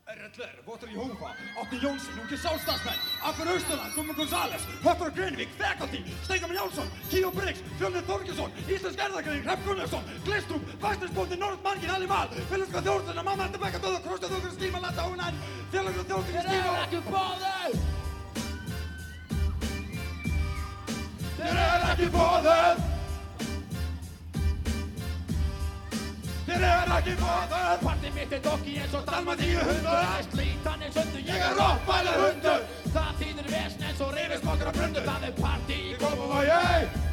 RLR, Votur Jehova, Átni Jónsson, Ungi Sjálfstafsmenn, Akkur Austurland, Gummi González, Höttur Greinvík, Faculty, Steingam Jálsson, Kíó Briggs, Fjölnir Þorgesson, Íslensk Erðagrein, Hrepp Gunnarsson, Glistrup, Væsnesbóndi, Norð Margin, Ali Mal, Félagslega Þjóðsuna, Mamma Erta Bekka Döða, Krosta Þjóður Skíma, Félagslega Þjóður Þeir eru Skíma, Þér er ekki bóðið! Þér er ekki bóðið! Partið mitt er dokki eins og Dalmatíu hundur. Það er slítan eins hundur Ég er rottweiler hundur. Það þýðir vesn eins og rifismokkar á brundu Það er partí í Kópavogi,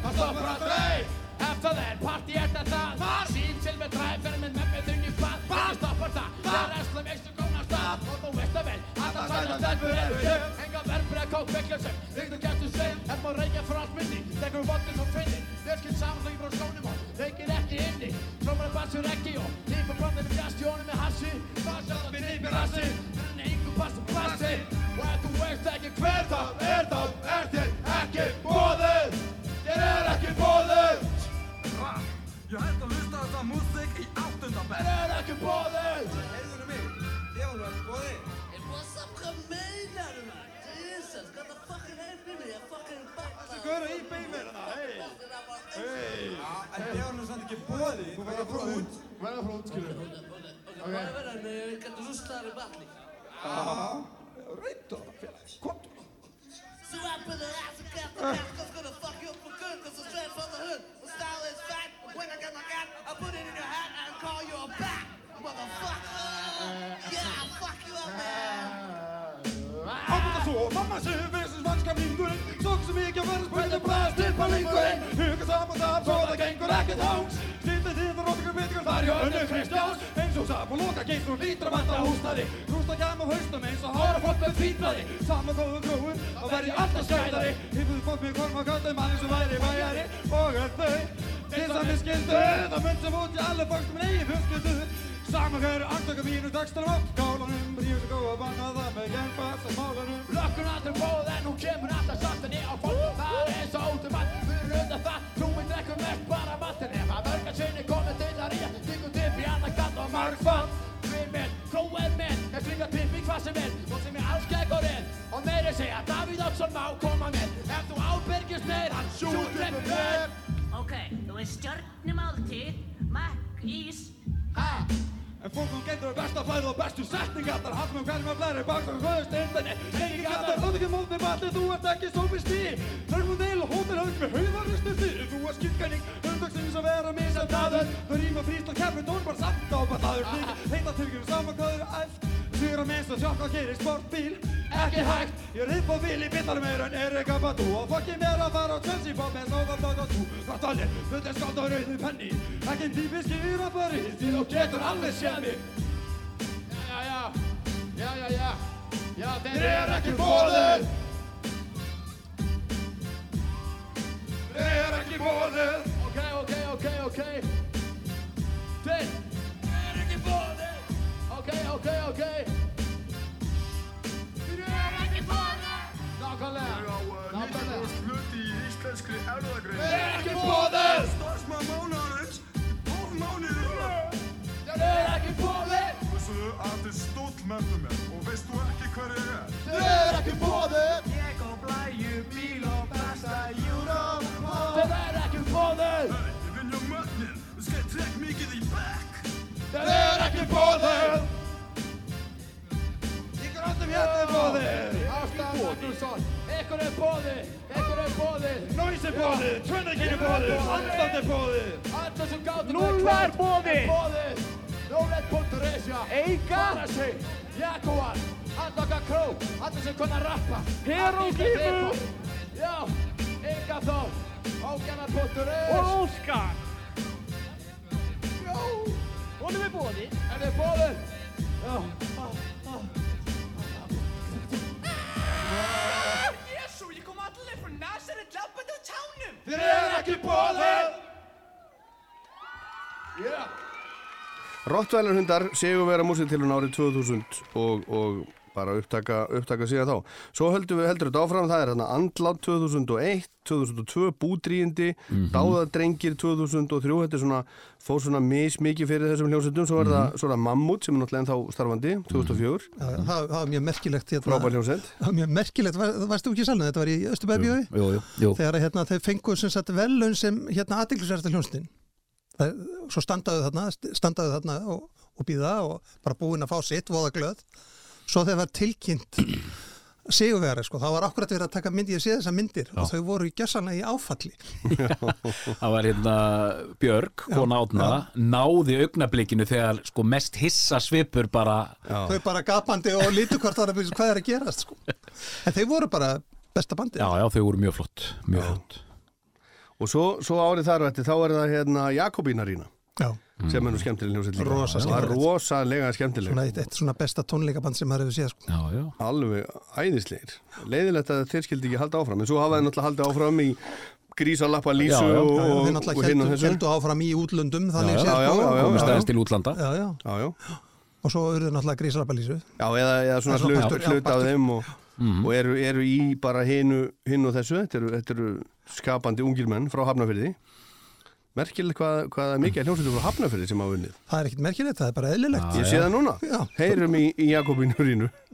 Það stoppar aldrei Eftir það er partí eftir það Hvar? Sín til með dræf Fyrir með með með þunni Hvar? Það stoppar það? Það er resla veistu góna stað Og þú veist það vel Að það sæna stelpur eru að kók veikla sem Ríktu gæstu sveim Er maður reykja frá allt minni. Tekur vodin og finni Fjölskyld samanslögi frá skónum og Reykir ekki inni Trómar að bassur ekki og Nýpa brandinu fjastjónu með hassi. Það sjá það við nýpir hassi? En engu passu plassi Og ef þú veist ekki hver það er þá Er þér ekki bóðið Þér er ekki bóðið Ég held að hlusta þessa músík í áttundabæð. Þér er ekki bóðið Heyrðu mig, ég var nú ekki bóðið. What's up, Kamela? Jesus, got the fucking head in me, fucking fuck. Þessi gaur í beimir hana, hei. Hei. En ég var nú samt ekki bóðið. Þú verður að fara út. Verða frá út, skilur Vad är det med vilka druslar i battling? Reynd á það, félag. Komdu. So I put the ass and cast the cash, cause gonna fuck you up for good, cause I'm straight from the hood. My style is fat, when I get my gat, I put it in your hat and call you a bat, motherfucker. Yeah, I'll fuck you up, man. Ábúta svo, mamma sé vissins mannskapningurinn Sokk sem ekki að vera spæta blæst til palingurinn Huga saman þar svo það gengur ekkert háns Stýta því það róttingur vitikur þar hjá önnu Kristjáns Eins og sap og loka geist og lítur að vanta húsnaði Rústa gæm á haustum eins og hára fólk með fýtnaði Saman góðu gróður og verði alltaf skæðari Hýfuðu fólk með korma gattum manni sem væri bæjari Og er þau eins og við skildu Það mynd sem út í alle fólk sem Saman hverju andaka mínu dagstar á skálanum Rífur sig góða banna það með genfast á málanum Lökkun aldrei bóð en hún kemur alltaf sattinni á fólk. Það er eins og út um allt Fyrir undan það, trúin drekkur mest bara vatn Ef að mörga sinni komið til að ríja. Stingur tipp í annað gatt og margfald Við minn, klóer minn Ég slinga tipp í hvað sem er. Og sem ég alls geggur inn Og meiri segja Davíð Oddsson má koma með. Ef þú ábyrgist meir, hann sjútrefur mér Ok, þú er stjörnumáltíð, makk, ís, Ha, En fólkum getur besta flæð og bestu setningattar Hallum hverjum að flæri bakt og höfust eindinni Engi gattar, þótt ekki mót með balli Þú ert ekki sófist í Þörfum til og hóttir höfð með hauðaristu því Þú ert skilgæning, umdagsins að vera misafdaður Þú rýma fríst og kemur tón bara samt á Þig heita tilgjur saman hvað eru æft Svíra minnst og sjokk og gerir sportbíl. Ekki hægt, ég er upp á vil í bitar meir en Erika Badu Og fokki mér að fara á Chelsea Bob með Sóða Dóð og þú þetta er skáld á rauðu penni. Ekki en típiski rappari Því þú getur alveg séð mig. Já, já, já, já, já. Já, þeir Þér er ekki bóðið Þér er ekki bóðið Ok, ok, ok, ok. Tveir Ok, ok, Nákvæmlega Nákvæmlega hluti í íslenskri erðagrein. Þér er ekki bóðið Starfsmann mánaðarins og mánuður. Þér er ekki bóðið Þessu að þið stóll með mér og veist þú ekki hver ég er. Þér er ekki bóðið Ég og blæju bíl og besta Europa Þér er ekki bóðið Hey, ég vinn hjá mögnin, þú skal trekk mikið í back. Þér er ekki bóðið Gróttum hérna er bóðið Ástæð Magnússon Ykkur er bóðið Ykkur er bóðið Noise er bóðið, Trinity er bóðið, Andland er bóðið Allir sem Núlla er boðið. Bóðið Núlet.is, já Eiga. Farasi Jaguar Andaka Kró Allir sem kunna rappa Hieroglyphu. Já Inga Þór Ógjarnar.is og Óskar. Honum er bóðið. Er þið bóðið? Já Jésu, ég kom allir frá Nazaret lappandi á tánum. Þér er ekki bóðið Já Rottweiler hundar segjum vera músitilun árið 2000 og, og bara upptaka, upptaka síðan þá. Svo heldur við heldur þetta áfram, það er þarna Andlát 2001, 2002 Búdríindi, Dáðadrengir 2003, þetta er svona fór svona mismikið fyrir þessum hljómsveitum svo er það svona Mammut sem er náttúrulega ennþá starfandi 2004, Já, já, það, það var mjög merkilegt hérna, frábær hljómsveit. Það var mjög merkilegt, var, varstu ekki salinu þetta var í Östubærbjói Jú, jú, jú. þegar hérna, þeir fengu sem sagt velun sem hérna aðdeglisversta hljónstin svo standaðu þarna standaðu þarna og, og býða og bara búin að fá sitt, voða glöð svo þegar var tilkynnt sigurvegari, sko, þá var akkurat verið að taka myndi ég sé þessar myndir og þau voru gjössanlega í áfalli. Það var hérna Björg, kona átna, náði augnablikinu þegar sko mest hissa svipur bara þau bara gapandi og lítu hvort það er að hvað er að gerast sko. en þau voru bara besta bandi Já, já, þau voru mjög flott, mjög flott. Og svo, svo árið þar eftir, þá er það hérna Jakobínarína Já. Sem er nú skemmtileg hljómsveit líka Rosa Það er skemmtilegt. rosalega skemmtileg svona eitt, eitt svona besta tónleikaband sem maður hefur séð sko. Já, já, alveg æðislegir leiðilegt að þeir skildi ekki halda áfram en svo hafa þeir náttúrulega haldið áfram í grísalappa lísu Já, já. og, og, þeir og náttúrulega hinn og heldu, þessu heldu áfram í útlöndum þannig séð sko. já, komið já. stæðist til útlanda já, já. Já, já. og svo eru náttúrulega grísarabbalísu já eða, eða svona Það hlut, af þeim og, og eru, eru í bara hinu, hinu og þessu þetta eru, þetta eru skapandi ungir menn frá Hafnafyrði merkilegt hvað, hvað er mikið hljómsveitur frá Hafnafyrði sem hafa unnið? Það er ekkert merkilegt, það er bara eðlilegt. Ég sé það núna, Já. heyrum í, í Jakobínurínu Hey,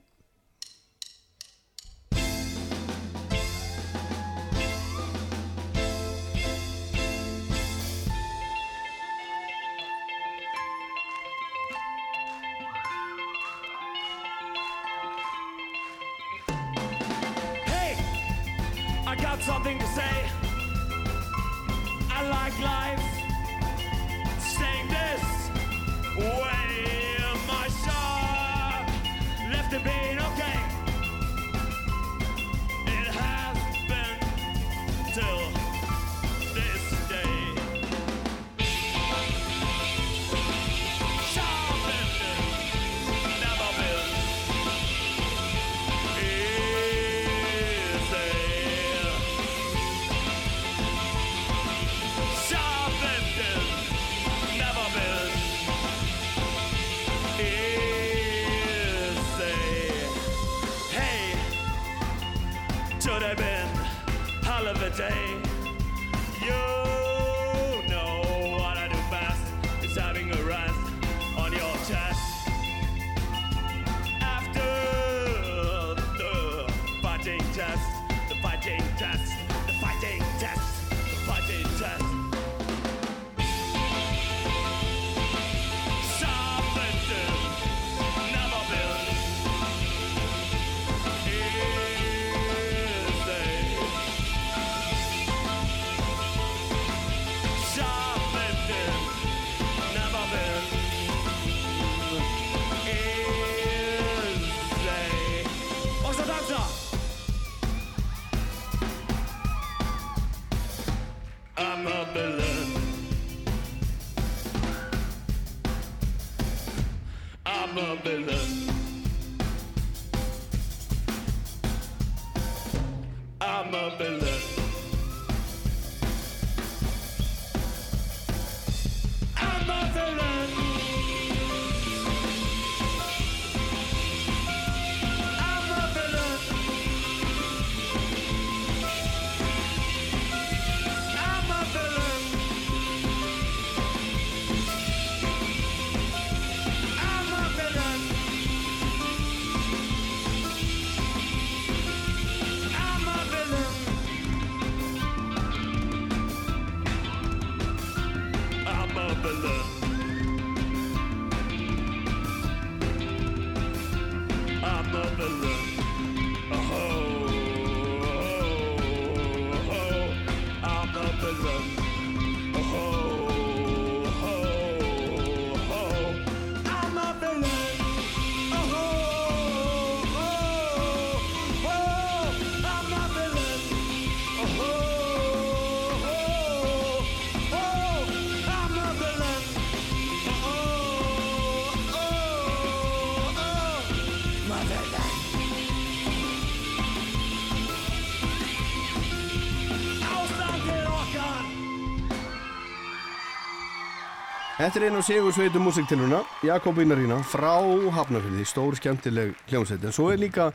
Þetta er einu sigur sveitu músiktiluna, Jakobínarína, frá Hafnarfyrði, stór skemmtileg hljómsveit. En svo er líka,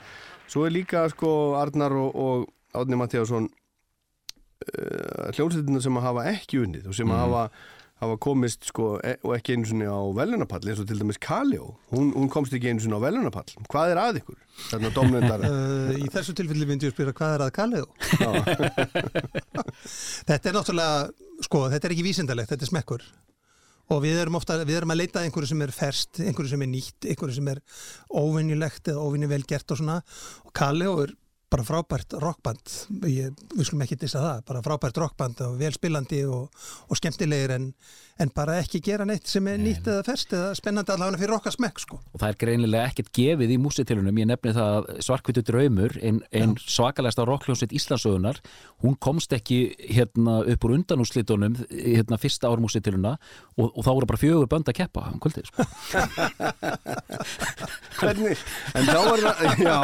svo er líka sko Arnar og, og Átni Mattíasson uh, hljómsveitina sem að hafa ekki unnið og sem að hafa, hafa komist sko e og ekki einu sinni á velunapall eins og til dæmis Kaljó. Hún, hún komst ekki einu sinni á velunapall. Hvað er að ykkur? Þarna domnendar. Uh, í þessu tilfelli myndi ég spyrja hvað er að kallið Þetta er náttúrulega, sko, þetta er ekki vísindalegt, þetta er smekkur og við erum ofta, við erum að leita einhverju sem er ferst, einhverju sem er nýtt, einhverju sem er óvinnilegt eða óvinni vel gert og svona. Og Kalli er bara frábært rockband, ég, við skulum ekki dissa það, bara frábært rockband og vel spilandi og, og skemmtilegir en, en bara ekki gera neitt sem er nýtt eða ferst eða spennandi allavega fyrir okkar smekk sko. og það er greinilega ekkert gefið í músitilunum ég nefni það að Svarkvitu draumur en, en svakalegasta rockljónsveit Íslandsögunar hún komst ekki hérna upp úr undanúslitunum hérna fyrsta ár músitiluna og, og þá voru bara fjögur bönd að keppa um kvöldið sko. Hvernig? En þá var það, já,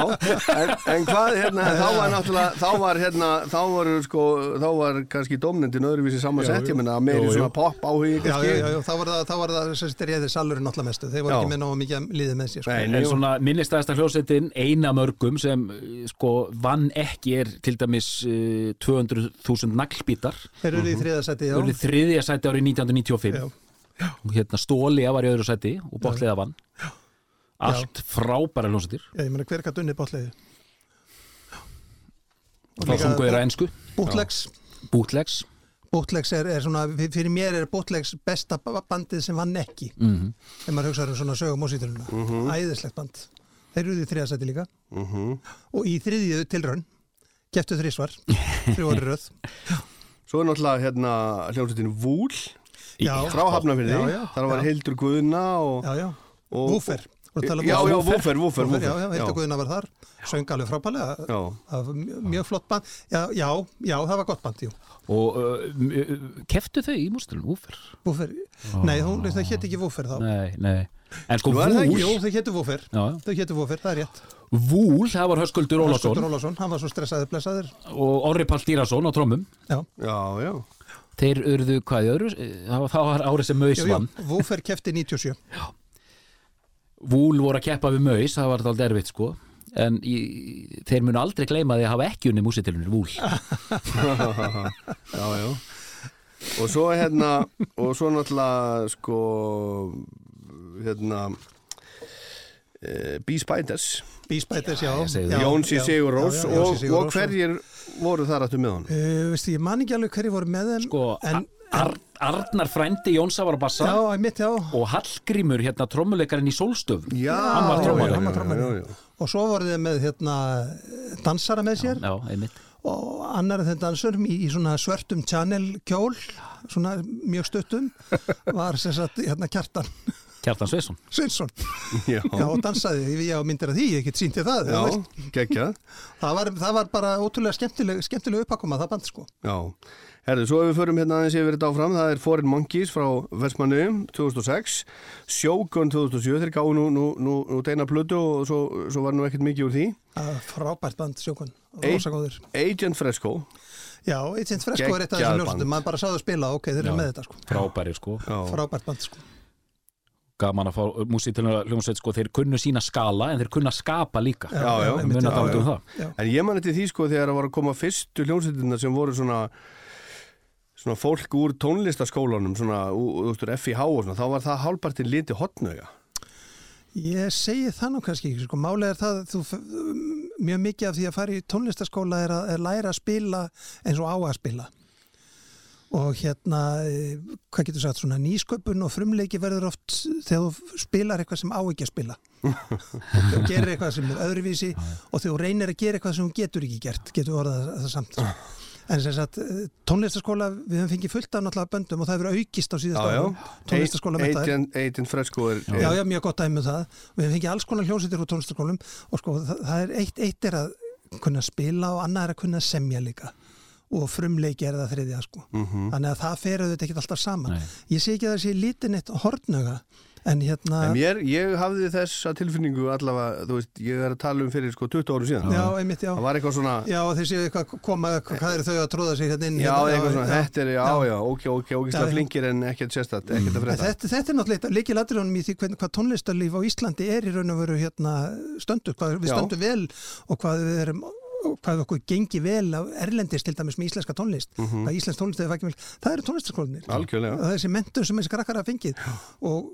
en, en hvað, hérna, þá var náttúrulega, þá var, hérna, þá var, sko, þá var kannski domnendin öðruvísi samansett, ég menna, meiri Jú, jú. svona pop áhugi, Já, kannski. já, já, já, þá var það, þá var það sem þetta réði salurinn náttúrulega mestu, þeir voru Já. ekki með náðu mikið liðið með sér sko. Nei, en svona minnistæðasta hljósetin eina mörgum sem eh, sko vann ekki er til dæmis uh, 200.000 naglbítar. Þeir eru í þriða seti, já. Þeir eru í þriðja sæti árið 1995 Já. og hérna Stólia var í öðru sæti og Botliða vann. Allt frábæra hljósetir Já, ég meina hver og þá sungu þeirra ensku Bootlegs. Bootlegs. Bootlegs er, er svona, fyrir mér er Bootlegs besta ba- bandið sem vann ekki. Mhm. þegar maður hugsaður um svona sögum músítiluna Mhm. æðislegt band. Þeir eru í þriða seti líka. Mhm. og í þriðju tilraun geftu þrísvar, þrjú orði röð. Svo er náttúrulega, hérna, hljómsveitin Vúl, Já. frá já, þar var já. Hildur Guðna og... já, já, um Já, já, Woofer, Woofer, já, já, já. Guðina var þar. Söng alveg frábælega Já. mjög, flott band. Já, já, já, það var gott band, jú. Og uh, keftu þau í mústilum Woofer? Woofer, nei, hún, það hétt ekki Woofer þá. Nei, nei. En sko Vúl. Jú, þau hétu Woofer. Já. Þau hétu Woofer, það er rétt. Vúl, það var Höskuldur Ólafsson Höskuldur Ólafsson, hann var svo stressaður blessaður. Og Orri Pall Dýrason á trómum Já, já, já. Þeir urðu hvað í öðru? Það var- það var árið sem Maus jú, jú, vann Woofer kefti 97 Vúl voru að keppa við Maus, það var það derfitt sko en í, þeir munu aldrei gleyma því að hafa ekki unni músitilunir Vúl já, já. Og svo hérna, og svo náttúrulega, sko, hérna, e, Bee Spiders, já, ég segi já. Jónsi já, Sigurrós já, já, og, Jónsi og hverjir voru þar aftur með honum? Uh, veistu, ég man ekki alveg hverju voru með þeim sko, en, Ar Arnar frændi Jónsa var að bassa Já, mitt, já. og Hallgrímur, hérna trommuleikarinn í Sólstöf Já, hann var já, trommari. hann var trommari. já, já. Og svo voru þeim með hérna, dansara með sér. Já, einmitt. Og annar af þeim dansurum í, í svona svörtum channel kjól svona mjög stuttum var sem sagt hérna Kjartan. Kjartan Sveisson Sveinsson. Já, Já, dansaði, ég á myndir af því, ég get sínt þér það já, veist. geggjað. það, var, það var bara ótrúlega skemmtileg, skemmtileg uppakoma það band sko. Já, herðu, svo ef við förum hérna aðeins yfir þetta áfram, það er Foreign Monkeys frá Vestmannu 2006, Shogun 2007, þeir gáðu nú, nú, nú, nú deina plötu og svo, svo var nú ekkert mikið úr því. Það var frábært band, sjókun, Ei- rosa góður. Agent Fresco, Já, Agent Fresco er eitt af þessum ljósundum, maður bara sáðu að spila, ok, þeir eru með þetta sko. frábæri sko. Já, Frábært band sko. Gaman að fá músitiluna hljómsveit sko þeir kunnu sína skala en þeir kunna skapa líka. Já, já, já, um já. það. Já. En ég man eftir því sko þegar það var að koma fyrstu hljómsveitina sem voru svona svona fólk úr tónlistaskólanum svona úr, FIH og svona, þá var það hálpartin liti hotnöga. Ég segi það nú kannski ekki, sko, málega er það þú, mjög mikið af því að fara í tónlistaskóla er að er læra að spila eins og á að spila. Og hérna eh, hvað getur sagt, svona nýsköpun og frumleiki verður oft þegar þú spilar eitthvað sem á ekki að spila. Þú gerir eitthvað sem er öðruvísi og þú reynir að gera eitthvað sem þú getur ekki gert getur orðað það, samt en sem sagt, eh, tónlistaskóla við höfum fengið fullt af náttúrulega böndum og það hefur aukist á síðast árum tónlistaskóla menntaðir. Agent, Agent Fresco er, Já, já, mjög gott dæmi um það. Við hefum fengið alls konar hljómsveitir úr tónlistaskólum og sko, það, það er eitt, eitt er að kunna spila og annað er að kunna semja líka og frumleiki er það þriðja sko. Mhm. Þannig að það fer auðvitað ekki alltaf saman. Nei. Ég sé ekki að það sé lítið neitt hortnöga en hérna En mér, ég hafði þessa tilfinningu allavega, þú veist, ég er að tala um fyrir sko 20 árum síðan. já, einmitt, já Það var eitthvað svona, Já, þeir séu eitthvað koma, hvað eru þau að tróða sér hérna inn já, hérna, eitthvað svona, þetta er, já, já, ok, ok, ok, Já, já. flinkir en ekkert sérstætt, ekkert að frétta. Þetta, þetta er náttúrulega líkil atriðunum í því hvernig, hvað tónlistarlíf á Íslandi er í raun og veru hérna stöndur, hvað við Já. stöndum vel og hvað við erum hvað okkur gengi vel á erlendis til dæmis með íslenska tónlist hvað íslensk tónlist hefur ekki vel, það eru tónlistarskólanir Mhm. Algjörlega. og þessi mentur sem þessi krakkar hafa fengið og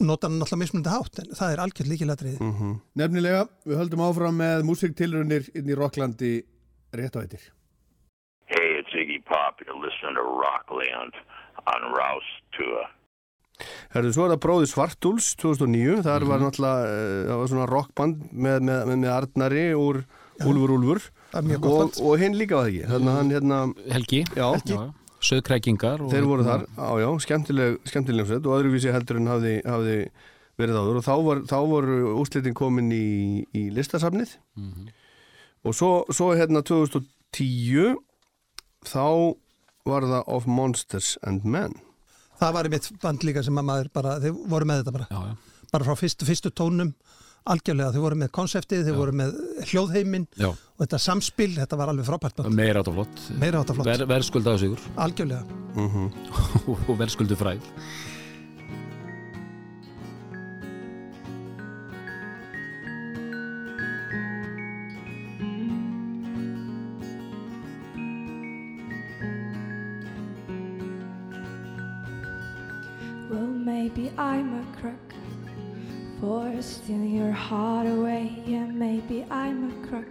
nota hann náttúrulega mismunandi hátt en það er algjörð líkil atriði Mhm. Nefnilega, við höldum áfram með músiktilrunir inn í Rocklandi rétt á eittir. Hey, it's Iggy Pop. You're listening to Rockland on Rouse Tour. Herðu, svo er það bróði Svartúls 2009, þar var náttúrulega, eh, það var svona rockband með, með, með, með Arnari úr Úlfur Úlfur. Það og, og hinn líka var það ekki, þannig að hann hérna, Helgi, já, já, söðkrækingar og- þeir voru þar, á já, skemmtileg, skemmtileg hljómsveit og öðruvísi heldur en hafði, hafði verið áður. Og þá, var, þá voru úrslitin komin í, í listasafnið. Og svo, svo hérna 2010 þá var það Of Monsters and Men. Það var einmitt band líka sem að maður bara, þeir voru með þetta bara. Já, já. bara frá fyrstu, fyrstu tónum algjörlega, þeir voru með konseptið, þeir voru með hljóðheiminn Já. og þetta samspil, þetta var alveg frábært meira átt og flott flott. Ver, verðskuldaðu sigur. Algjörlega. Og verðskuldu fræð Well, maybe I'm a crook for stealing your heart away. Yeah, maybe I'm a crook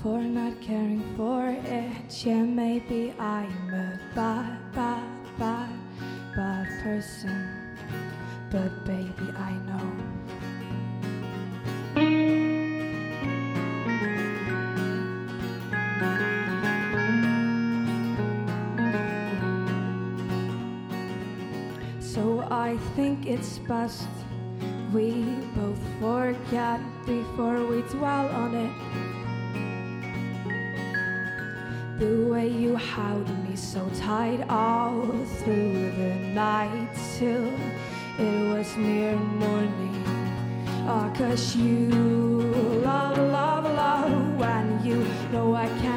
for not caring for it. Yeah, maybe I'm a bad, bad, bad, bad person. But baby, I know. So I think it's best we both forget before we dwell on it. The way you held me so tight all through the night till it was near morning. Ah, cause you love, love, love when you know I can't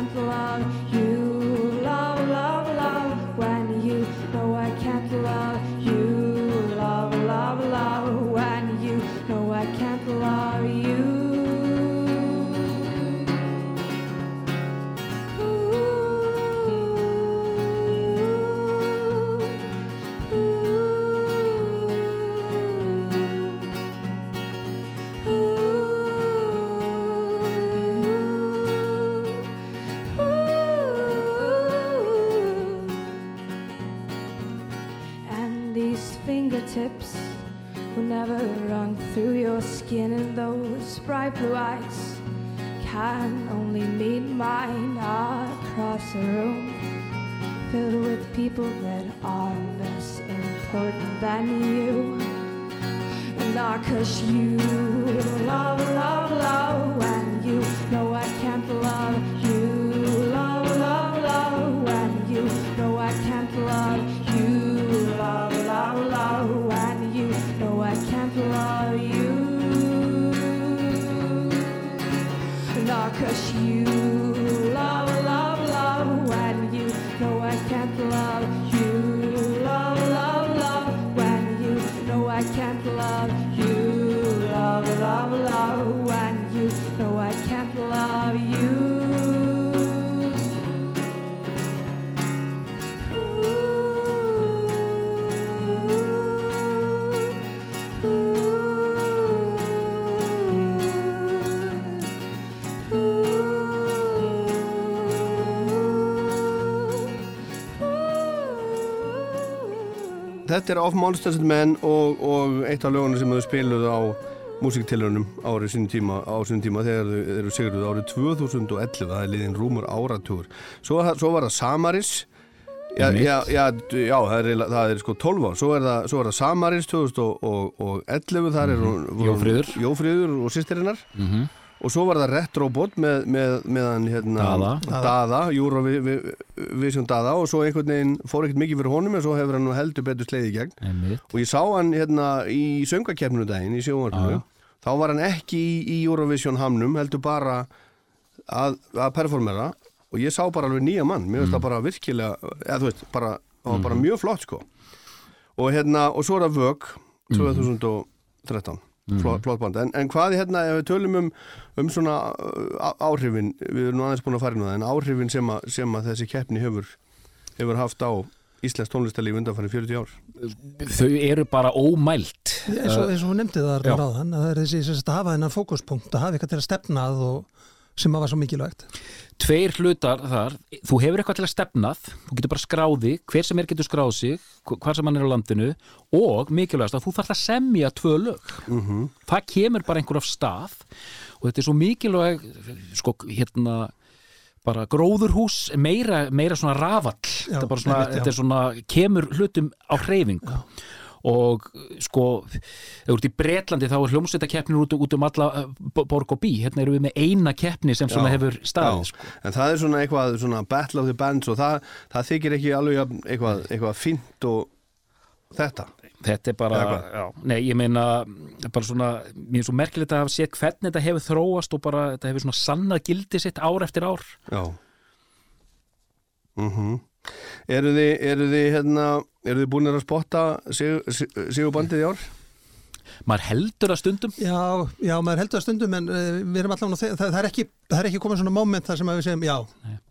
a room filled with people that are less important than you. Not cause you love, love Þetta er Of Monsters and Men og, og eitt af lögunum sem þau spiluðu á músiktilunum árið sinni tíma, á sinni tíma þegar þau eru sigruðu árið 2011 það er liðin rúmur áratugur. Svo, svo var það Samaris. Já, já, já, já það, er, það er sko 12 ár. Svo er það, svo er það Samaris 2011 þar er voru hún- Jófríður. Jófríður og sýstirinnar Mhm. Og svo var það Retrobot með, með, með hann hérna, Daða. Daða. Eurovision Daða. Og svo einhvern veginn fór ekkert mikið fyrir honum en svo hefur hann nú heldur betur sleið í gegn. Einmitt. og ég sá hann hérna í söngakefninu daginn í sjónvarpinu. Já, þá var hann ekki í, í Eurovision hamnum heldur bara að, að performera. Og ég sá bara alveg nýja mann. Mér finnst það bara virkilega eða þú veist, bara, það var bara mjög flott sko. Og hérna, og svo er það Vög 2013 flott, flott band, en, en hvað hérna ef við tölum um, um svona áhrifin, við erum nú aðeins búin að fara inn á það en áhrifin sem, að, sem að þessi keppni hefur, hefur haft á Íslands tónlistarlíf undanfæri 40 ár? Þau eru bara ómælt eins og, eins og hún nefndi það að það er þessi að hafa þennan fókuspunkt að hafa eitthvað til að stefna að og sem að var svo mikilvægt. Tveir hlutar þar, þú hefur eitthvað til að stefnað. Þú getur bara skráði, hver sem er getur skráð sig hvar sem hann er á landinu. Og mikilvægast að þú þarf að semja tvö lög. Það kemur bara einhver af stað. Og þetta er svo mikilvæg sko, hérna bara gróðurhús, meira, meira svona rafall, Já, þetta, er bara svona, þetta er svona kemur hlutum á hreyfingu og sko ef þú ert í Bretlandi þá er hljómsveitakeppnir út, út um alla eh, bo- borg og bí. Hérna erum við með eina keppni sem svona Já, hefur staðið já. sko. En það er svona eitthvað svona battle of the bands og það, það þykir ekki alveg eitthvað, eitthvað fínt og þetta. Þetta er bara, já, nei ég meina bara svona, mér er svo merkilegt að hafa séð hvernig þetta hefur þróast og bara þetta hefur svona sannað gildi sitt ár eftir ár. Já. Mm Eru þið, eru þið hérna, eru þið búinir að spotta sigur, bandið í ár? maður heldur að stundum Já, já, maður heldur að stundum en uh, við erum allavega, það, það, er ekki, það er ekki komin svona moment þar sem að við segjum, já,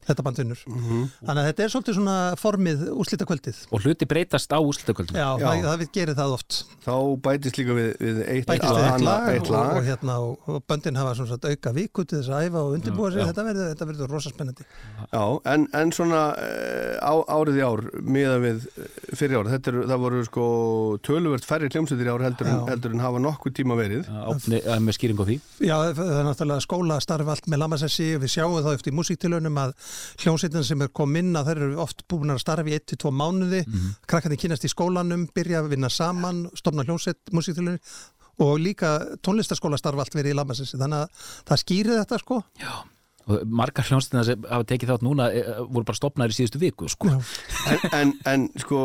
þetta band vinnur. Þannig að þetta er svolítið svona formið úrslita kvöldið. og hluti breytast á úrslutakvöldum Já, Já. Það, það við gerir það oft. Þá bætist líka við, við eitt, eitt annað- lag, eitt og, lag. og, hérna, og, og böndin hafa svona sagt auka viku til þess að æfa og undirbúa sig, Já. þetta verður, þetta verður rosa spennandi. Já, en, en svona eh, á, árið í ár miða við eh, fyrir ár, þetta er, það voru sko töluvert færri hljómsveitir í ár heldur en, heldur en hafa nokkuð tíma verið Átni, að með skýring á því Já, það er náttúrulega skóla starf allt með Lamassessi og við sjáum þá eftir músíktilunum að hljómsveitin sem er kom inn að þær eru oft búin að starfa í 1-2 mánuði, mm -hmm. krakkandi kynast í skólanum, byrja að vinna saman, stofna hljómsveit músíktilunum og líka tónlistaskóla starf allt verið í Lamassessi, þannig að það skýri þetta sko. og margar hljónstina sem hafa tekið þátt núna e, voru bara stopnaðir í síðustu viku sko. En, en, en sko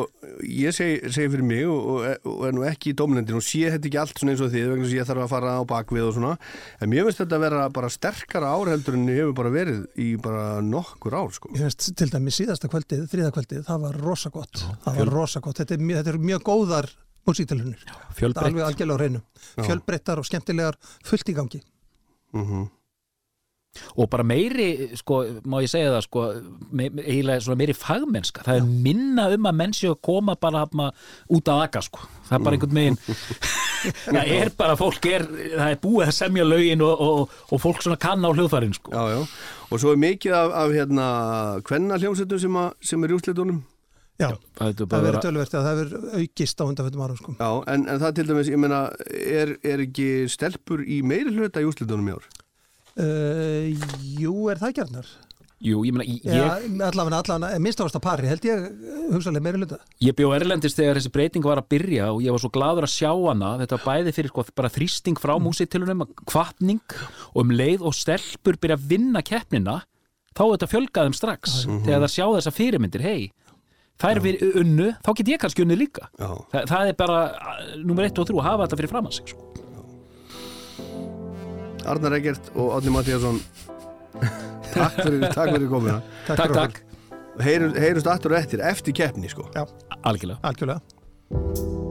ég segi, segi fyrir mig og, og, og er nú ekki í dómlendin og sé þetta ekki allt svona eins og þið vegna þess að ég þarf að fara á bakvið og svona. En mér finnst þetta að vera bara sterkara ár heldur en ég hefur bara verið í bara nokkur ár sko. Ég veist til dæmis síðasta kvöldið, þriða kvöldið, það var rosa gott, það var rosa gott, þetta er, þetta er mjög góðar músíktilunir, alveg algjörlega á reynu, fjölbreyttar og skemmtilegar, fullt í gangi. mm og bara meiri, sko, má ég segja það sko, eiginlega svona meiri fagmennska, það er minna um að menn séu að koma bara út að aga sko. það er bara einhvern megin það er bara, fólk er það er búið að semja lögin og, og, og fólk svona kann á hljóðfærin sko. Já, já, og svo er mikið af, af hérna hvenna hljómsveitum sem, að- sem er í úrslitunum Já, það er verður vera tölvert að það verður aukist á undanfjöndum árum sko. Já, en, en það til dæmis, ég meina er, er ekki stelpur í meiri hluta í úrslitunum í ár? Uh, jú, er það gjarnar? Jú, ég meina, ég, Já, allavega, allavega, minnst ást að pari, held ég hugsalega meiri hluta. Ég bjó Erlendis þegar þessi breyting var að byrja og ég var svo gladur að sjá hana þetta var bæði fyrir sko, bara þrýsting frá músitilunum kvartning og um leið og stelpur byrja að vinna keppnina þá er þetta fjölgaðum strax þegar það sjá þessa fyrirmyndir hei, það er við unnu þá get ég kannski unnu líka. Þa, það er bara uh, nummer 1 og 3 að hafa þetta fyrir framann sig sko. Arnar Eggert og Átni Mattíasson Takk fyrir, takk fyrir komuna. Takk, fyrir takk, Heyrust, heyrust aftur og eftir, eftir keppni sko. Já, algjörlega. Algjörlega.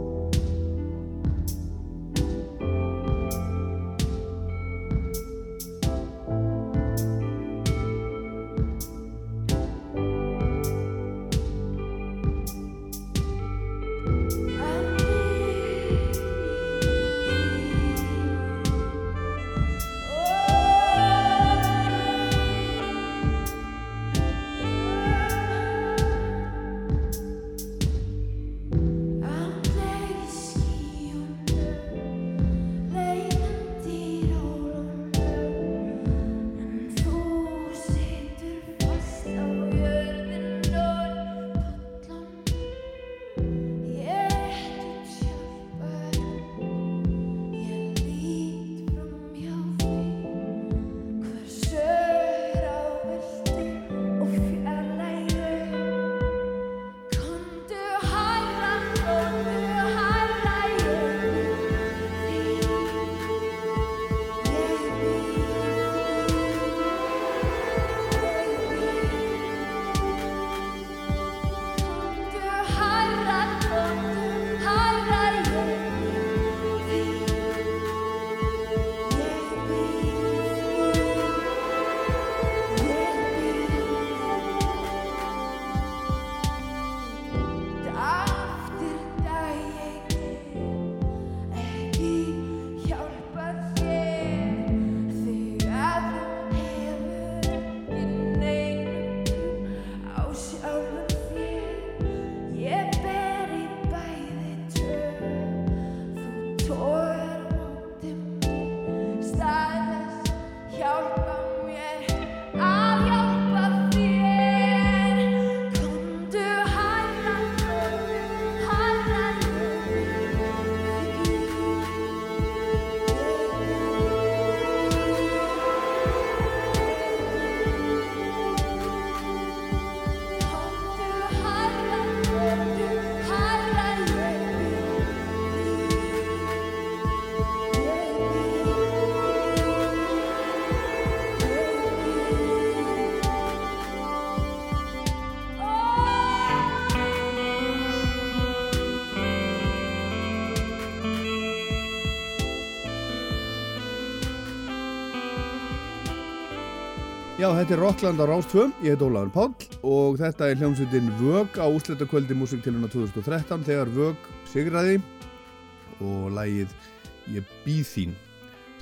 Já, þetta er Rockland á Rástvö, ég heit Ólafur Páll og þetta er hljómsveitin Vög á úsletakvöldi músiktiluna 2013 þegar Vög sigraði og lagið Ég býð þín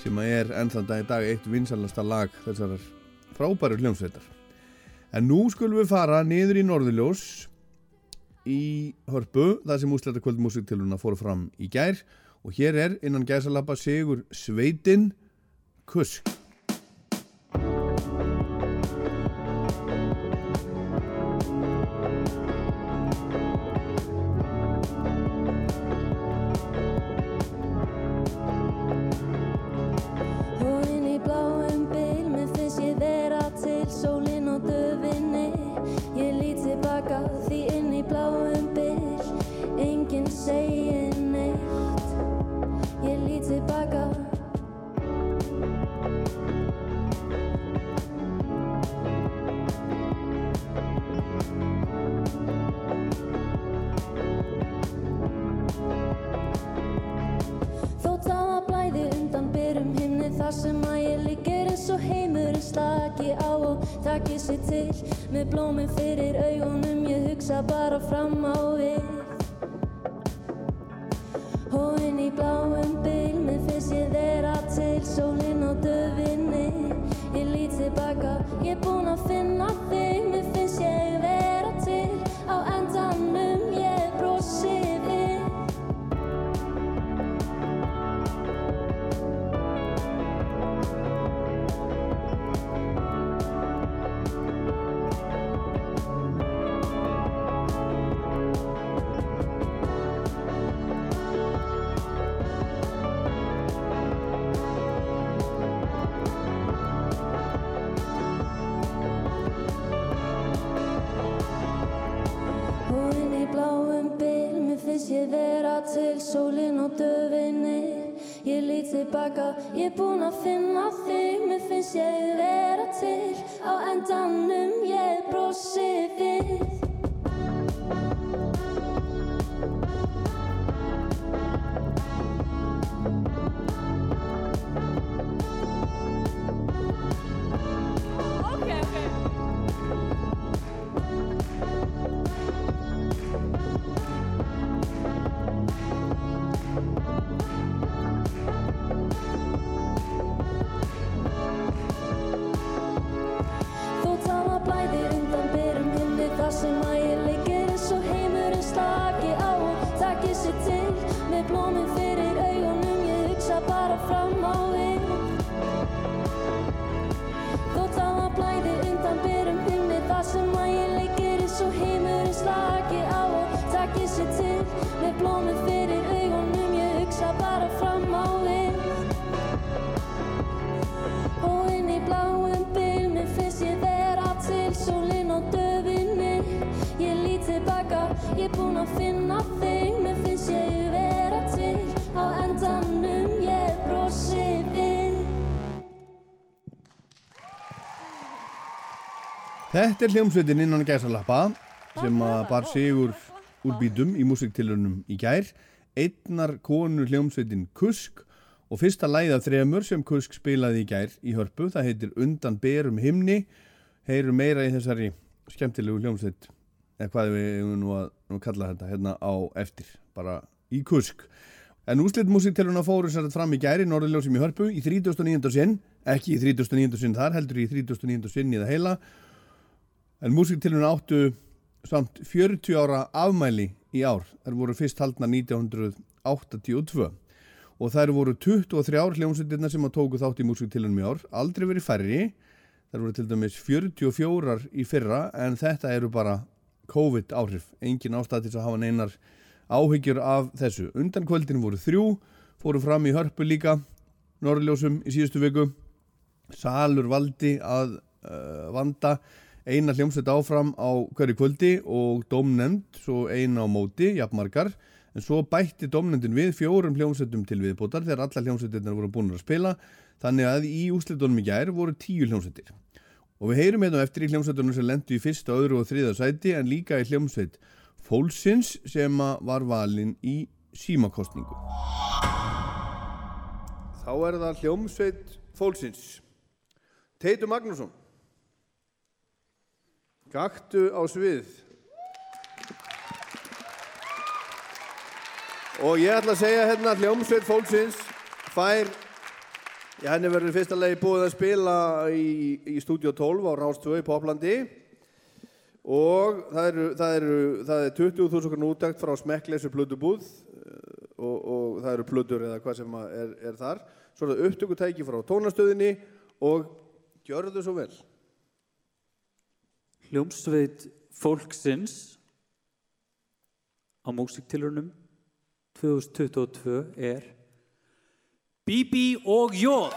sem er ennþann dag í dag eitt vinsalasta lag þessar frábæru hljómsveitar. En nú skulum við fara niður í Norðurljós í Hörpu þar sem úsletakvöldi músiktiluna fóru fram í gær og hér er innan gæsalappa Sigur Sveitin Kusk. Taki sér til. Með blóminn fyrir augunum ég hugsa bara fram á Þetta er hljómsveitin innan gæsalappa sem að bar sigur úr bítum í músiktilunum í gær. Einnar konu hljómsveitin Kusk og fyrsta læð af þremur sem Kusk spilaði í gær í hörpu. Það heitir Undan berum himni. Heyrum meira í þessari skemmtilegu hljómsveit eða hvað við eigum nú að nú kalla þetta hérna á eftir, bara í Kusk. En úslit músiktiluna fóru sér fram í gæri Norðurljósum í hörpu í 39. sinn, ekki í 39. sinn þar, heldur í 39. sinn í það heila En músiktilun áttu samt 40 ára afmæli í ár. Þær voru fyrst haldna 1982 og þær voru 23 hljómsveitirna sem að tóku þátt í músiktilunum í ár. Aldrei verið færri. Þær voru til dæmis 44 í fyrra en þetta eru bara COVID áhrif. Engin ástæð til að hafa neinar áhyggjur af þessu. Undan kvöldin voru þrjú, fóru fram í hörpu líka, Norrljósum í síðustu viku. Salur valdi að uh, vanda eina hljómsveit áfram á hverju kvöldi og domnend svo eina á móti, jafnmargar en svo bætti domnendin við fjórum hljómsveitum til viðbótar þegar alla hljómsveitirnar voru búin að spila þannig að í úslitunum í gær voru tíu hljómsveitir. Og við heyrum hérna eftir í hljómsveitunum sem lendu í fyrsta, öðru og þriða sæti en líka í hljómsveit Fólksins sem var valin í símakostningu Þá er það hljómsveit Fólksins. Teitur Magnússon Gaktu á svið. Og ég ætla að segja hérna hljómsveit fólksins fær, já henni verður fyrsta legi búið að spila í, í Studio 12 á Rástvö í Poplandi og það eru, eru, það er 20.000 kr. útækt frá smekkleysu plödubúð eh, og, og það eru plödur eða hvað sem er, er þar. Svo er það upptökutæki frá tónastöðinni og gjörðu svo vel. Hljómsveit fólksins á músiktilunum 2022 er Bibi og Jóð.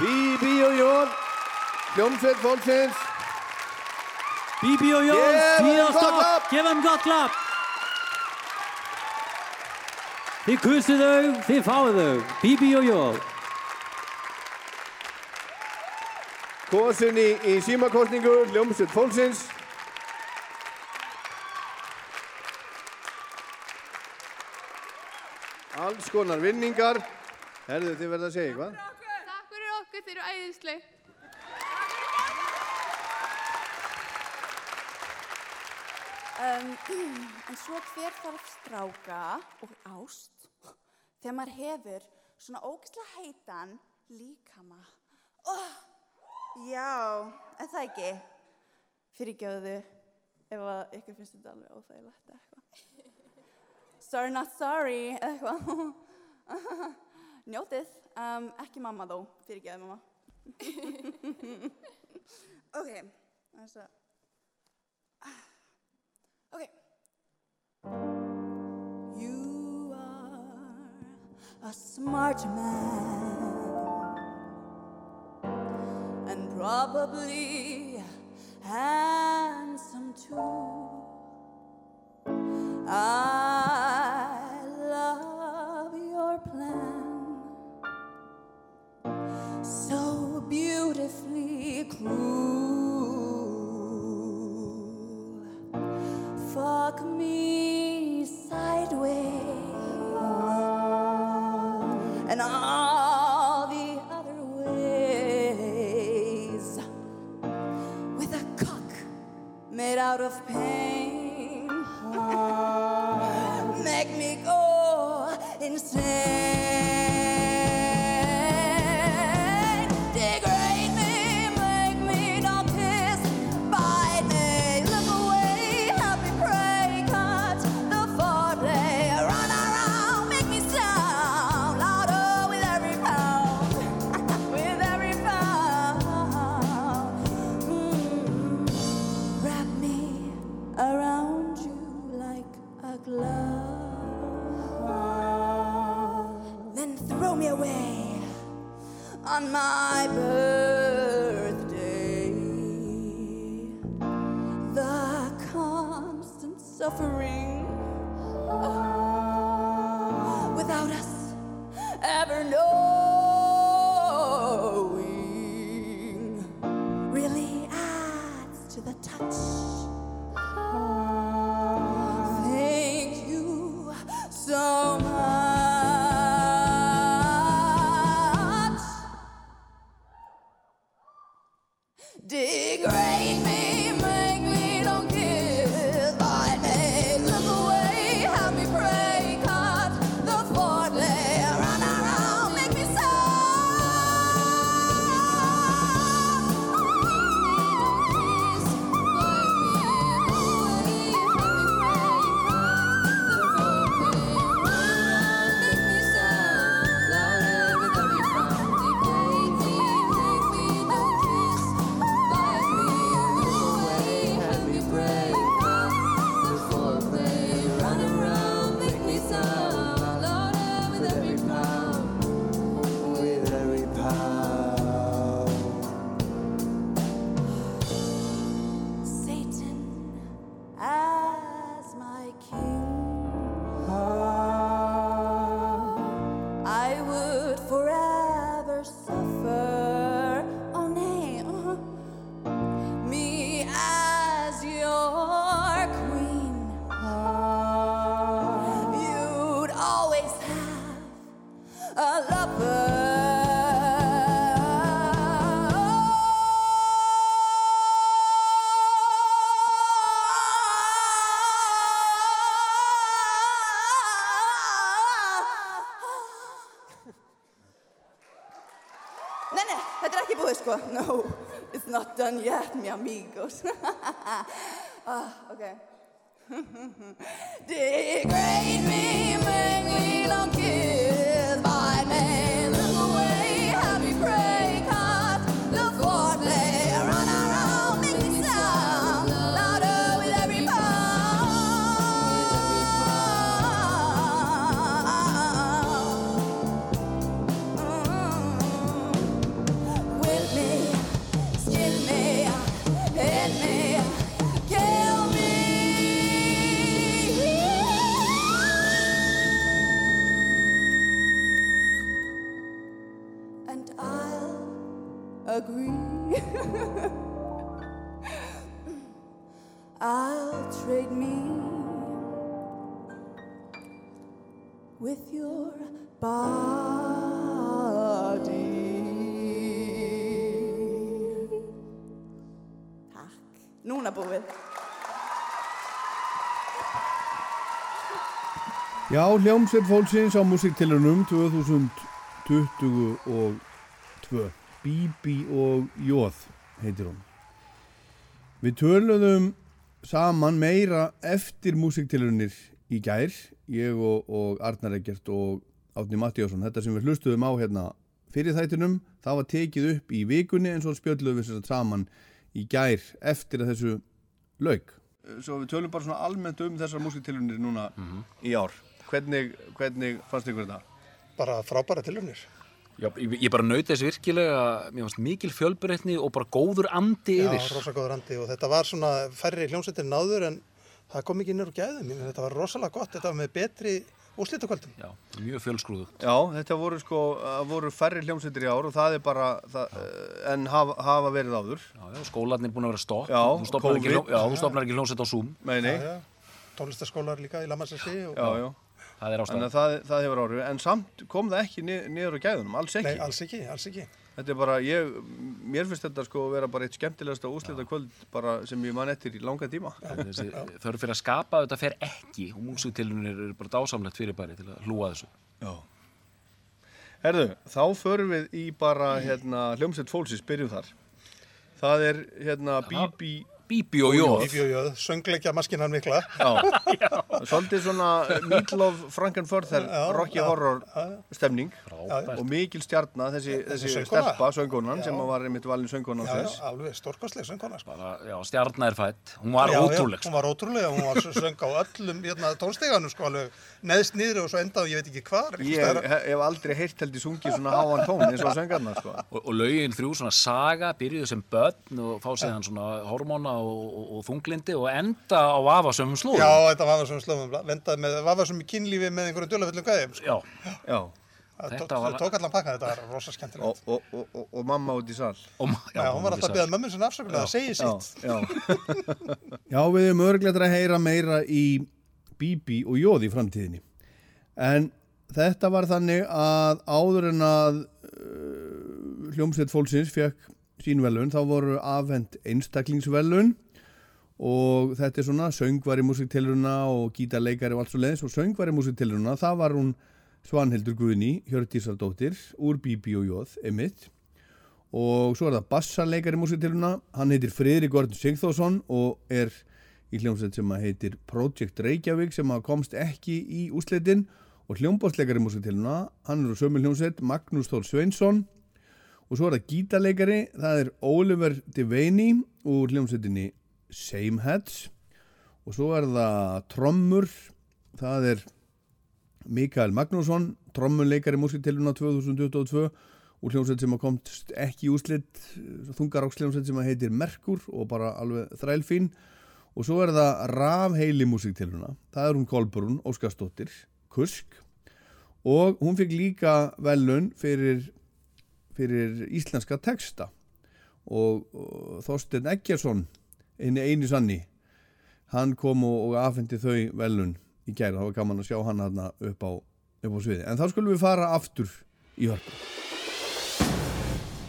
Bibi og Jóð, hljómsveit fólksins. Bibi og Jóð, síðast gott á, klapp. gefum gott klapp. Þið kusið þau, þið fáið þau. Bibi og Jóð. Kosin í, í símakostningu, hljómsveit fólksins. Alls konar vinningar. Herðu þið verða að segja eitthvað? Takk fyrir okkur, þeir eru æðisleg. Um, en svo hver þarf stráka og ást þegar maður hefur svona ógislega heitan líkama. Oh, já, er það ekki? Fyrirgjöðu ef að ykkur finnst þetta alveg óþægilegt eða eitthvað. Sorry not sorry eða eitthvað. Njótið, um, ekki mamma þó, fyrirgjöðu mamma. ok, þess að Okay. You are a smart man probably handsome too. I love your plan, so beautifully cruel. Out of pain. It's not done yet, mi amigos. ah, okay. Degrade me, Núna búið. Já, hljómsveit fólksins á musiktilunum 2022 Bibi og Jóð heitir hún. Við töluðum saman meira eftir musiktilunir í gær ég og, og Arnar Eggert og Átni Mattíásson þetta sem við hlustuðum á hérna fyrir þættinum það var tekið upp í vikunni en svo spjöldluðum við sér saman í gær eftir að þessu lauk Svo við tölum bara svona almennt um þessar musiktilunir núna í ár hvernig, hvernig fannst ykkur þetta? Bara frábæra tilhörnir. Já, ég, ég bara nauti þess virkilega, mér fannst mikil fjölbreytni og bara góður andi Já, yfir. rosa góður andi og þetta var svona færri hljómsveitir náður en það kom ekki nýr úr gæðum. Þetta var rosalega gott, þetta var með betri úrslitakvöldum. Já, mjög fjölskrúðu. Já, þetta voru sko, voru færri hljómsveitir í ár og það er bara, það, eh, en hafa, hafa verið áður. Já, já, skólarnir búin að vera stopp. Já, þú stopnar ekki, COVID. hljó- já, þú stopnar ekki hljómsveit á Zoom. Nei, nei. Já, já. Tónlistaskólar líka í Lamassessi. Og... Já, já. Það er það, það hefur áhrif, en samt kom það ekki ni- niður á gæðunum, alls ekki. Nei, alls ekki, alls ekki. Þetta er bara, ég, mér finnst þetta sko að vera bara eitt skemmtilegasta úslita kvöld bara sem ég man eftir í langa tíma. Þessi þörf fyrir að skapa þetta fer ekki og músíktilunir eru bara dásamlegt fyrirbæri til að hlúa þessu. Já. Herðu, þá förum við í bara hérna hljómsveit fólksins, byrjum þar. Það er hérna Bibi Bíbí og Jóð. Bíbí og Jóð, söngleikja maskinan mikla. Já, svolítið svona Meatloaf, Frankenfurter, Já, Rocky já, Horror stemning og mikil stjarnar þessi, Þessi stelpa, söngkonan Já. sem var einmitt valin söngkonan Já, já, þess. alveg stórkostleg söngkona. Sko. Stjarnar er fætt. Hún var ótrúleg. Hún var ótrúlega, hún var söng á öllum hérna, tónsteganum, sko, alveg neðst niður og svo enda og ég veit ekki hvar. Ég hef aldrei heyrt held í sungið svona háan tón eins og söngarnar sko. Og, og lögin þrjú svona saga, byrjuðu sem börn og fá síðan svona hormóna og, og, og þunglindi og enda á vafasömmum slóðum. Já, þetta var svona slóðum, vendaði með, í kynlífi með einhverjum djólaföllum gæðum, sko. Já. Já. Það var- tók allan pakka, þetta var rosa skemmtilegt. Og, og, og, og, og mamma út í sal. Og, Já, hún var alltaf að beða mömmun sinna afsökulega, það segir sitt. Já, já við erum örglega að heyra meira í Bibi og Jóð í framtíðinni. En þetta var þannig að áður en að uh, hljómsveit fólksins fekk sín velun, þá voru afhend einstaklingsvelun og þetta er svona söngvari músiktilruna og gítarleikari og allt svo leiðis og söngvari músiktilruna, það var hún Svanhildur Guðni, Hjördísardóttir úr Jóð, emitt og svo er það bassarleikari músiktilruna, hann heitir Friðrik Gordon Sigþórsson og er í hljómsveit sem að heitir Project Reykjavík sem að komst ekki í úsleitin og hljómbásleikari músiktilruna, hann er úr sömu hljómsveit Magnús Þór Sveinsson og svo er það gítarleikari, það er Oliver Devaney úr hljómsveitinni Sameheads og svo er það trommur, það er Mikael Magnússon, trommuleikari músiktilruna 2022 úr hljómsveit sem að komst ekki í úslit þungaráksljómsveit sem að heitir Merkur og bara alveg þrælfín. Og svo er það rafheili músiktilruna það er hún Kolbrún Óskarsdóttir Kusk. Og hún fikk líka velun fyrir, fyrir íslenska texta. Og, og Þorstein Eggersson eini eini sanni hann kom og, og afhendi þau velun í gæra, það var gaman að sjá hann hann upp á, upp á sviði en þá skulum við fara aftur í hörpu.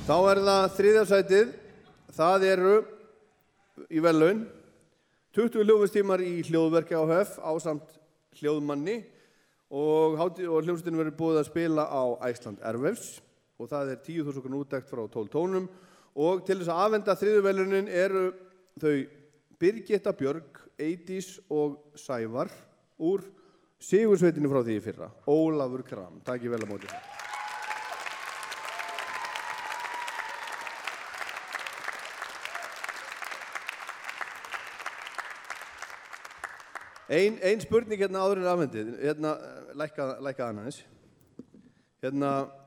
Þá er það þriðjarsætið það eru í velun 20 hljóðvistímar í hljóðverki á höf ásamt hljóðmanni. Og, og hljómsveitin verður búið að spila á Æsland Airwaves og það er 10.000 útdækt frá 12 tónum og til þess að afhenda þriðuvelunin eru þau Birgitta Björg, Eidís og Sævar úr Sigursveitinu frá því fyrra, Ólafur Kram. Takk ég vel að móti það. Ein, ein spurning hérna áður en afhendið, hérna, lækka, lækka annars. Hérna, eh,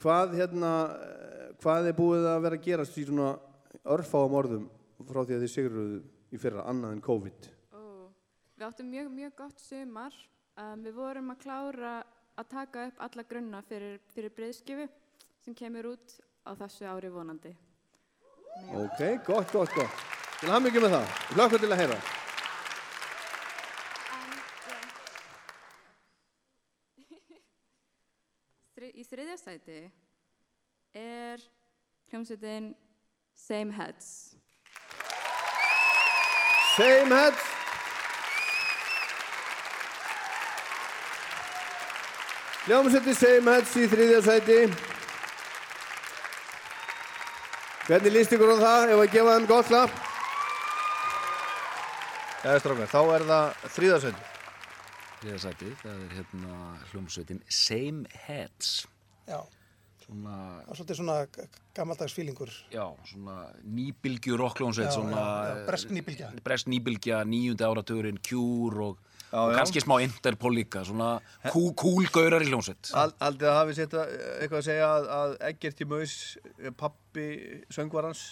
hvað, hérna, eh, hvað er búið að vera að gerast í svona örfáum orðum frá því að þið sigruðu í fyrra, annað en COVID? Ó, Við áttum mjög, mjög gott sumar. Um, við vorum að klára að taka upp alla grunna fyrir, fyrir breyðskifu sem kemur út á þessu ári vonandi. Ok, gott, gott, gott. Til að hafa mikið með það. Hlökkum til að heyra. Þri, í þriðja sæti er hljómsveitin Same Heads. Same heads. Hljómsveiti Same heads í þriðja sæti. Hvernig líst ykkur á það ef að gefa þeim gott klapp? Eða strákar, þá er það þrýðarsönd. Þriða sæti, það er hérna hljómsveitin Same Heads. Já. Svona, Það er svolítið svona gammaldags fílingur. já, svona nýbylgju rockljómsveit, Já, svona... já, bresk nýbylgja. Bresk nýbylgja, níundi áratugurinn, Cure og, Já, og já. kannski smá Interpol líka, svona cool, cool gaurar í hljómsveit. Al- Aldrei að hafi sett eitthvað að segja að, að Eggert í Maus, pappi söngvarans.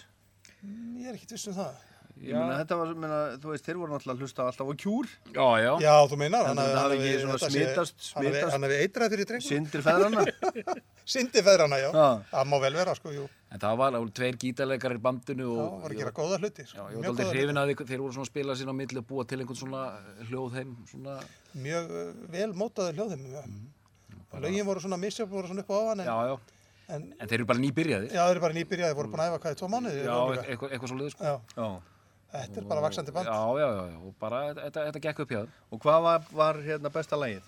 Ég er ekkert viss um það. Ég meina, þetta var, meina, þú veist, þeir voru náttúrulega að hlusta alltaf á kjúr. Já, já. Já, þú meinar. Þannig að þetta hafi ekki svona smitast, smitast. hann hafi eitrað fyrir drengur. Syndir feðranna. Syndir feðrana, já. Það má vel vera, sko, jú. En það var alveg tveir gítarleikar í bandinu og... Já, var að gera góða hluti, sko. Já, ég var aldrei hrifin að þeir voru svona að spila sín á milli og búa til einhvern svona hljóðheim, svona... Mjög uh, vel upp á ofan. En, Já, já. En, En þeir eru bara nýbyrjaðir. já, þeir eru bara nýbyrjaði, voru búin að æfa hvað í tvo mánuði. Já, eitthvað, eitthvað svo liður, sko. Já. Já. Þetta er bara vaksandi band. Já, já, já, já, og bara þetta, þetta gekk upp hjá þeim. Og hvað var, var hérna besta lagið?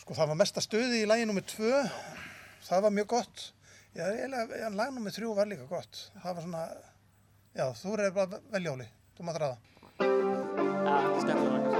Sko það var mesta stuði í lagi nummið tvö, það var mjög gott. Já, lag nummið þrjú var líka gott. Það var svona, já, þú er bara veljóli, þú maður ræða. Ja, skemmtilega.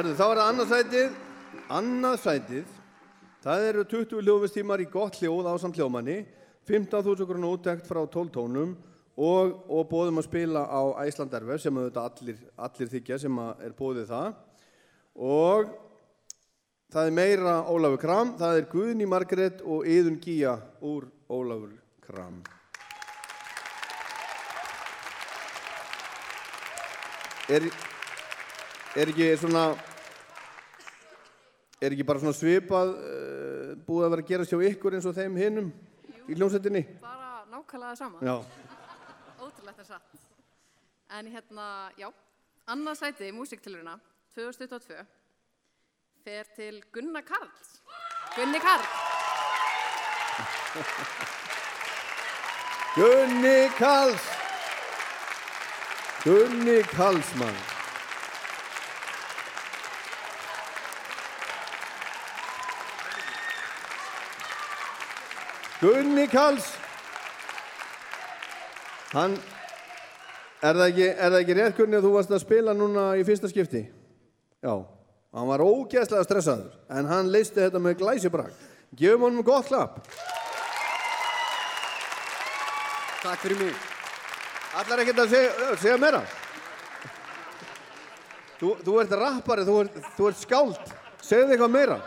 Herðu, þá er það annað sætið. Annað sætið. Það eru 20 hljóðvistímar í gott hljóð á samt hljóðmanni, 15.000 kr. úttekt frá 12 tónum og, og bóðum að spila á Æslanderver sem auðvitað allir, allir þykja sem er bóðið það. Og það er meira Ólafur Kram, það er Guðni Margrét og Yðun Gíja úr Ólafur Kram. Er, er ekki svona er ekki bara svona svipað uh, búið að vera að gera sjá ykkur eins og þeim hinnum í hljómsveitinni? Bara nákvæmlega sama. Já. Ótrúlegt er satt. En hérna, já, annað sæti í músiktilurina 2022 fer til Gunnar Karls. Gunni Karl. Gunni Karls Gunni Karlsmann Gunni Karls. Hann Er það ekki, er það ekki rétt Gunni að þú varst að spila núna í fyrsta skipti? Já, hann var ógeðslega stressaður en hann leisti þetta með glæsibrak Gefum honum gott klapp. Takk fyrir mig. Allar ekkert að segja, segja meira? Þú, þú ert rappari, þú ert, þú ert skáld. Segðu eitthvað meira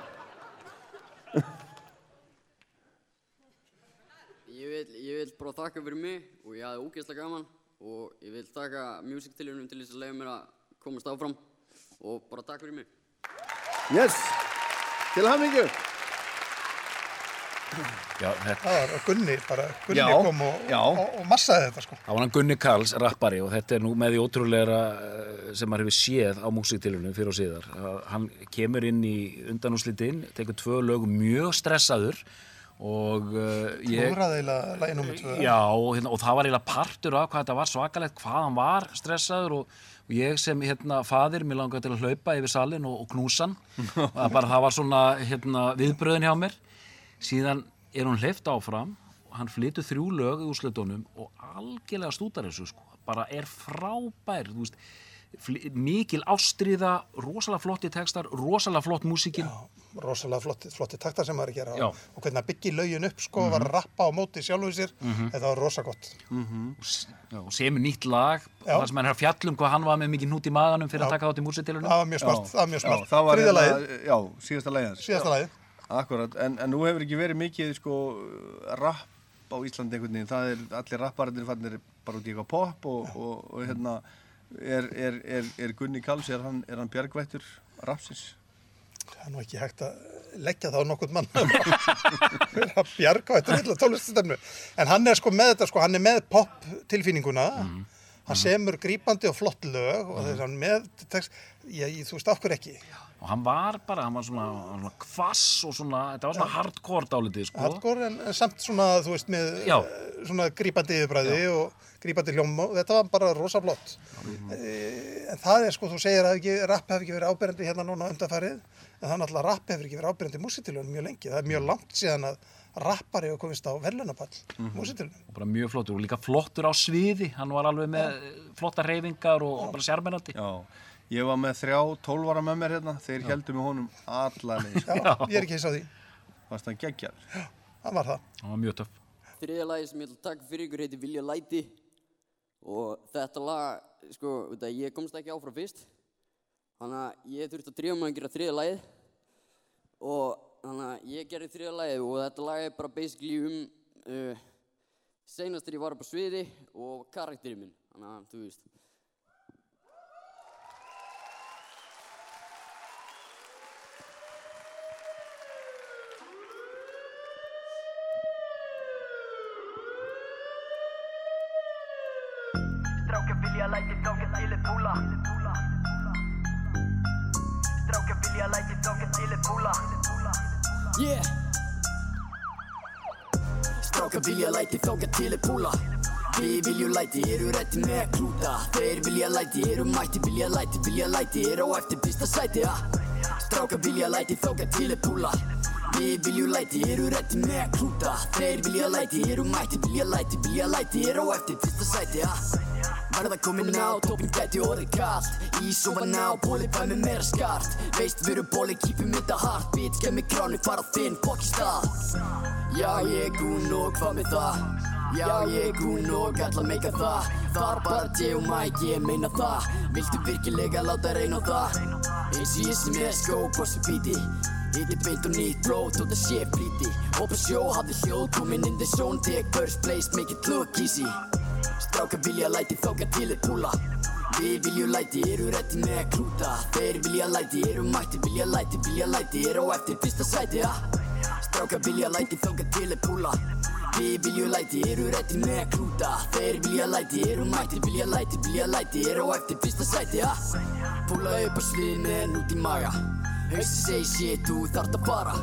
Ég vil, ég vil bara þakka fyrir mig og ég hafði ógeðslega gaman og ég vil þakka music-tilhjörnum til þess að leiða mér að komast áfram og bara takk fyrir mig. Yes, til hamingju Já, þetta Það var Gunni, bara Gunni Já, kom og, og, og massaði þetta sko. Það var hann Gunni Karls, rappari og þetta er nú með því ótrúlegra eh, sem maður hefur séð á músiktilunum fyrir og síðar. Að Hann kemur inn í undanúslitin, tekur tvö lög mjög stressaður og uh, ég... Eiginlega. Já, og, hérna, og það var eiginlega partur af hvað þetta var svakalegt, hvað hann var stressaður og, og ég sem hérna fadir, mér langaði til að hlaupa yfir salin og, og knúsan það bara það var svona hérna, viðbröðin hjá mér síðan er hún hleyft áfram og hann flytur þrjú lög í úrslutunum og algjörlega stútar þessu sko. bara er frábær þú veist, mikil ástriða rosalega flotti textar, rosalega flott músíkin rosalega flotti, flotti taktar sem maður er að gera Já. og hvernig að byggja lögin upp sko, Mhm. var að rappa á móti sjálfuð sér Mhm. þetta var rosa gott Já, og semur nýtt lag Já. þar sem hann er að fjallum hvað hann var með mikið hnút í maðanum fyrir Já. að taka þátt í músitilunum Það var mjög smart, það var mjög smart. Það Þriðja hérna- lagið. Já, síðasta lagið. Síðasta lagið. Akkurat, en, en nú hefur ekki verið mikið sko rapp á Íslandi einhvern veginn, það er allir rappararnir fannir bara út í eitthvað pop og, og, og hérna er, er, er, er Gunni Karls, er hann, er hann bjargvættur rapsins? það er nú ekki hægt að leggja það á nokkurt mann illa tónlistastemnu en hann er sko með þetta sko, hann er með pop tilfinninguna hann semur grípandi og flott lög og þess að hann með text, já, ég- þú veist, okkur ekki og hann var bara, hann var svona, svona kvass og svona, þetta var svona hardcore dálítið sko. hardcore en, en samt svona, þú veist, með Já. eh, svona grípandi yfirbræði og grípandi hljóm og þetta var bara rosa flott. Eh, en það er sko, þú segir að ekki, rapp hefur ekki verið ábyrjandi hérna núna undanfarið en það er náttúrulega rapp hefur ekki verið ábyrjandi í músitilunum mjög lengi, það er mjög langt síðan að rappari hefur komist á verðlunapall mm Mhm. músitilunum og bara mjög flottur og líka flottur á sviði. Hann var alveg með flotta reyfingar og, og bara sjarmenandi Já, ég var með þrjá tólvara með mér hérna, þeir heldur með honum alla leið. Já, ég er ekki hissa á því. Varst hann geggjar? hann var það. Hann var mjög töff. Þriðja lagi sem ég ætla að taka fyrir ykkur heitir Vilja læti. Og þetta lag, sko, veit að ég komst ekki áfram fyrst. Þannig að ég þurfti að drífa mig að gera þriðja lagið. Og þannig að ég gerði þriðja lagið og þetta lag er bara basically um uh, seinast þegar ég var upp á sviði og karakterinn minn, þannig að þú veist vilja læti þáka til er púla Við viljum læti, eru rætti með að klúta. Þeir vilja læti, eru mætti, vilja læti, vilja læti Er á eftir fyrsta sæti, ha. Strákar vilja læti þáka til er púla Við viljum læti, eru rætti með að klúta. Þeir vilja læti, eru mætti, vilja læti, vilja læti Er á eftir fyrsta sæti, ha. Verða komin á, toppin gæti orðið kallt Ís og ná, bóli bæ með meira skart. Veist við erum bóli, kýpum þetta hart mig kránu, fara þinn, fokk í stað Já, ég er gún og hvað með það? Já, ég er gún og alla meika það. Þar bara J og Mike, ég meina það. Viltu virkilega láta reyna á það? Eins og ég sem er skó, bossi bíti Íti beint og nýtt blóð, þótt að sé flýti. Oppa sjó, hafði hljóð, komin in the zone Take first place, make it look easy. Strákar vilja læti, þókar til er púla. Við viljum læti, eru rétti með að klúta. Þeir vilja læti, eru mætti, vilja læti, vilja læti Eru á eftir fyrsta sæti, ha? Strákar vilja læti, þókar til er púla Við viljum læti, eru rétti með að klúta. Þeir vilja læti, eru mætti, vilja læti, vilja læti Eru á eftir fyrsta sæti, ha? Púla upp á með en út í maga. Hauðsi segi shit, þú þarft að fara.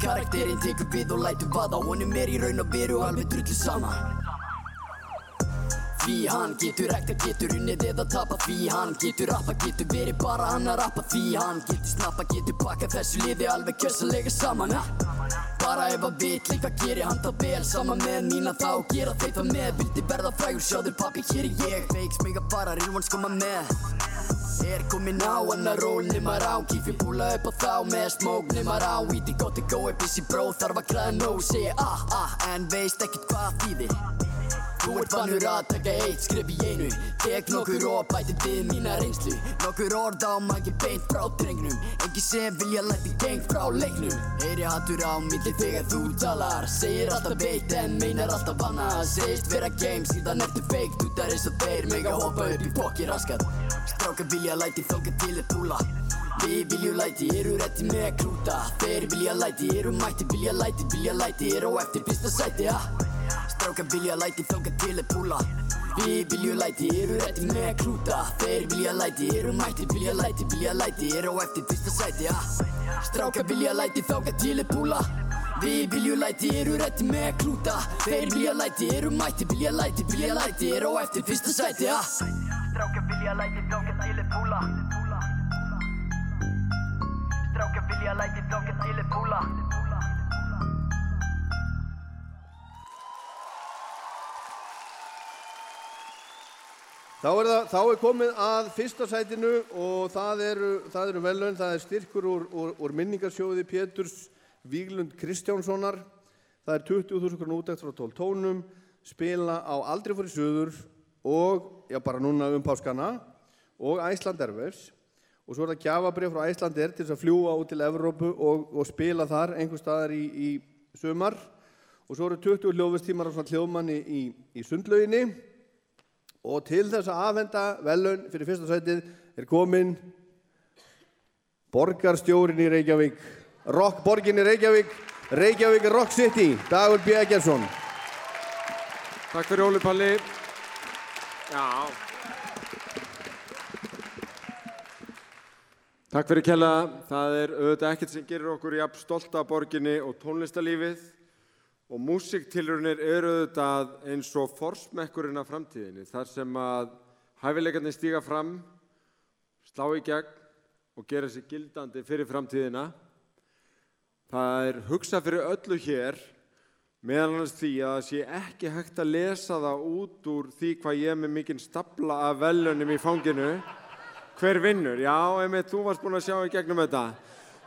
Karakterinn tekur við og lætur vaða. Honum er í raun og veru alveg drullu sama Því hann getur ekta, getur unnið eða tapa Því hann getur rappa, getur verið bara hann að rappa Því hann getur snappa, getur pakka þessu liði alveg kjössalega saman ha? Bara ef að vill eitthvað gerir hann það vel Saman með mína þá gera þeir það með. Vildi verða frægur, sjáður pappi, hér er ég. Feiks mig að bara, ones koma með. Er komin á annar ról nema rá. Kífi púla upp á þá með smók nema rá. Íti að gói, busy bro, þarf að græða nóg. Segja ah ah, en veist ekkert hvað þýðir Þú ert vannur að taka eitt skrif í einu. Tek nokkur og bæti við mína reynslu. Nokkur orð á mæki beint frá drengnum. Engi sem vilja læti geng frá leiknum. Heyri hattur á milli þegar þú talar. Segir alltaf veit en meinar alltaf annað. Segist vera game síðan ertu Þú þar eins og þeir mega hoppa upp í fokki raskat. Strákar vilja læti þóka til er púla Við viljum læti, eru rétti með að klúta Þeir vilja læti, eru mætti, vilja læti, vilja læti Eru á eftir fyrsta sæti, ha? Strákar vilja læti, þóka til er púla Við viljum læti, eru rétti með að klúta Þeir vilja læti, eru mætti, vilja læti, vilja læti Eru á eftir fyrsta sæti, ha? Strákar vilja læti, þóka til er púla Við viljum læti, eru rétti með að klúta Þeir vilja læti, eru mætti, vilja læti, vilja læti Eru á eftir fyrsta sæti, ha? Strákar vilja læti, þóka til er púla Strákar vilja læti, þóka til er púla Þá er, það, þá er komið að fyrsta sætinu og það eru, það eru velun, það er styrkur úr, úr, úr minningarsjóði Péturs Víglund Kristjánssonar. Það er 20.000 kr. útækt frá 12 tónum, spila á Aldrei fór í söður og, já bara núna um páskana, og Æsland Airwaves. Og svo er það gjafabrið frá Æsland Air til þess að fljúa út til Evrópu og, og spila þar einhver staðar í, í sumar. Og svo eru 20 hljóðvistímar á svona hljóðmanni í, í sundlauginni. Og til þess að afhenda velun fyrir fyrsta sætið er komin borgarstjórin í Reykjavík, rockborgin í Reykjavík, Reykjavík Rock City, Dagur B. Eggertsson. Takk fyrir Óli Palli. Já. Takk fyrir Kjella. Það er auðvitað ekkert sem gerir okkur jafn stolta af borginni og tónlistarlífið og músiktilrunir eru auðvitað eins og forsmekkurinn af framtíðinni þar sem að hæfileikarnir stíga fram, slá í gegn og gera sér gildandi fyrir framtíðina. Það er hugsað fyrir öllu hér meðal annars því að það sé ekki hægt að lesa það út úr því hvað ég er með mikinn stapla af velunum í fanginu. Hver vinnur? Já, einmitt, þú varst búinn að sjá í gegnum þetta.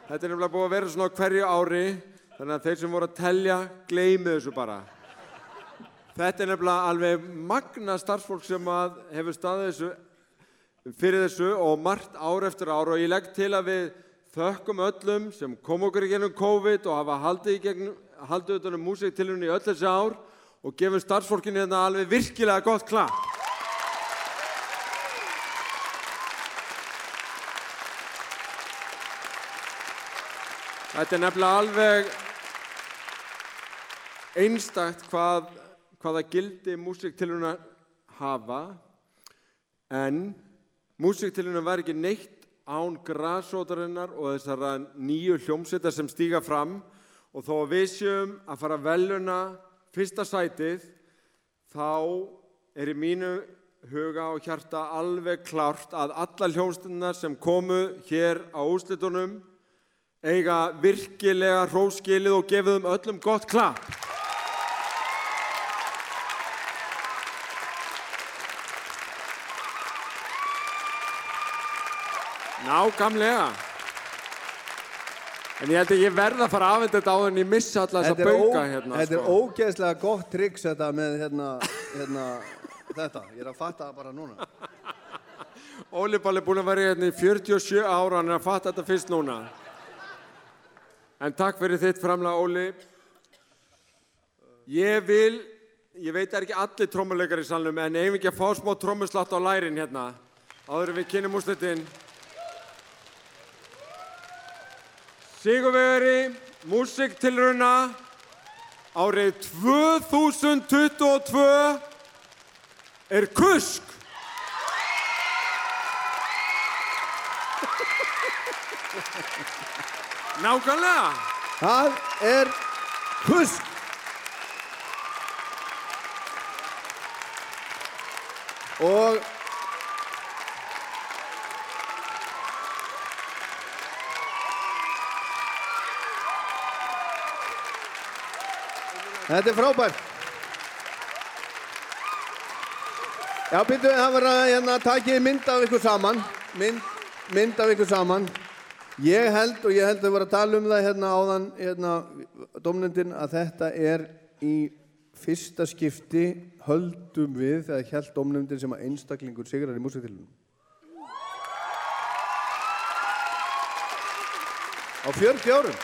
Þetta er nefnilega búið að vera svona hverju ári Þannig að þeir sem voru að telja, gleymi þessu bara. Þetta er nefnilega alveg magna starfsfólk sem hefur staðið þessu fyrir þessu og margt ár eftir ár og ég legg til að við þökkum öllum sem kom okkur í gegnum COVID og hafa haldið, gegnum, haldið utanum músiktilunni í öll þessi ár og gefum starfsfólkinu hérna alveg virkilega gott klapp. Þetta er nefnilega alveg einstakt hvað, hvaða gildi músiktiluna hafa en músiktiluna var ekki neitt án grasótarinnar og þessara nýju hljómsveitar sem stíga fram. Og þó að við séum að fara veluna fyrsta sætið þá er í mínu huga og hjarta alveg klárt að alla hljómsveitarnar sem komu hér á úslitunum eiga virkilega hróskilið og gefið um öllum gott klap. Nágamlega. En ég held að ég verða að fara að aðvenda þetta á þenni missallast að bauka hérna. Þetta er sko. ógeðslega gott triks þetta með hérna, hérna, þetta. Ég er að fatta það bara núna. Ólipal er búin að vera hérna í 47 ára og hann er að fatta þetta fyrst núna. En takk fyrir þitt framlega, Óli. Ég vil, ég veit er ekki allir trommuleikar í salnum, en eigum ekki að fá smá trommuslátt á lærin hérna, áður við kynum úrslitin. Sigurvegari, músiktilruna, árið 2022 er Kusk. Nákvæmlega. Það er kusk. Og Þetta er frábært. Já, byrju, það var að hérna, takið mynd af ykkur saman. Mynd, mynd af ykkur saman. Ég held, og ég held að við vorum að tala um það hérna áðan, hérna, domnendin, að þetta er í fyrsta skipti höldum við, eða held domnendin sem að einstaklingur sigrar í músiktilunum. Á 40 árum.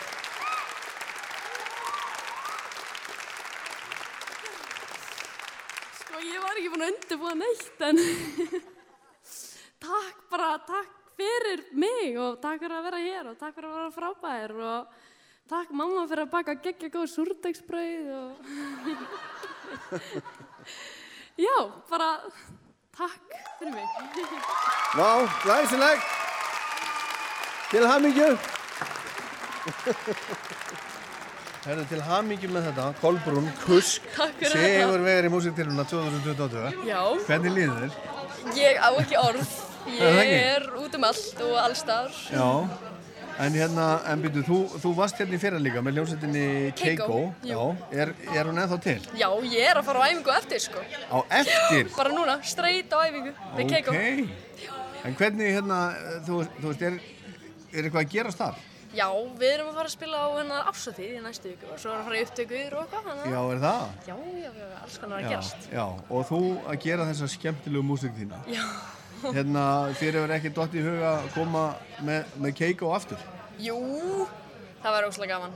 Sko, ég var ekki búin að undirbúa neitt, en takk bara, takk fyrir mig og takk fyrir að vera hér og takk fyrir að vera frábær og takk mamma fyrir að baka geggja góð súrdegsbrauð og já, bara takk fyrir mig. Vá, glæsilegt. Til hamingju. Herðu til hamingju með þetta, Kolbrún, Kusk, Takk fyrir Sigur vegar í músiktiluna 2022. Já. Hvernig líður þér? Ég á ekki orð. Ég er út um allt og allstar. Já, en hérna, en byrju, þú, þú varst hérna í fyrra líka með ljónsettinni Keiko. Keiko. Já, er, er hún ennþá til? Já, ég er að fara á æfingu eftir, sko. Á eftir? Bara núna, straight á æfingu við Keiko. Ok, en hvernig hérna, þú, þú veist, er, er eitthvað að gerast þar? Já, við erum að fara að spila á hennar ásatíð í næstu viku og svo erum við að fara í upptökur og eitthvað. Já, er það? Já, já, já, alls konar að Já, gerast. já, og þú að gera þessa skemmtilegu músík þína. Já. Hérna, þér hefur ekki dott í huga að koma með, með Keiko aftur? Jú, það var óslega gaman.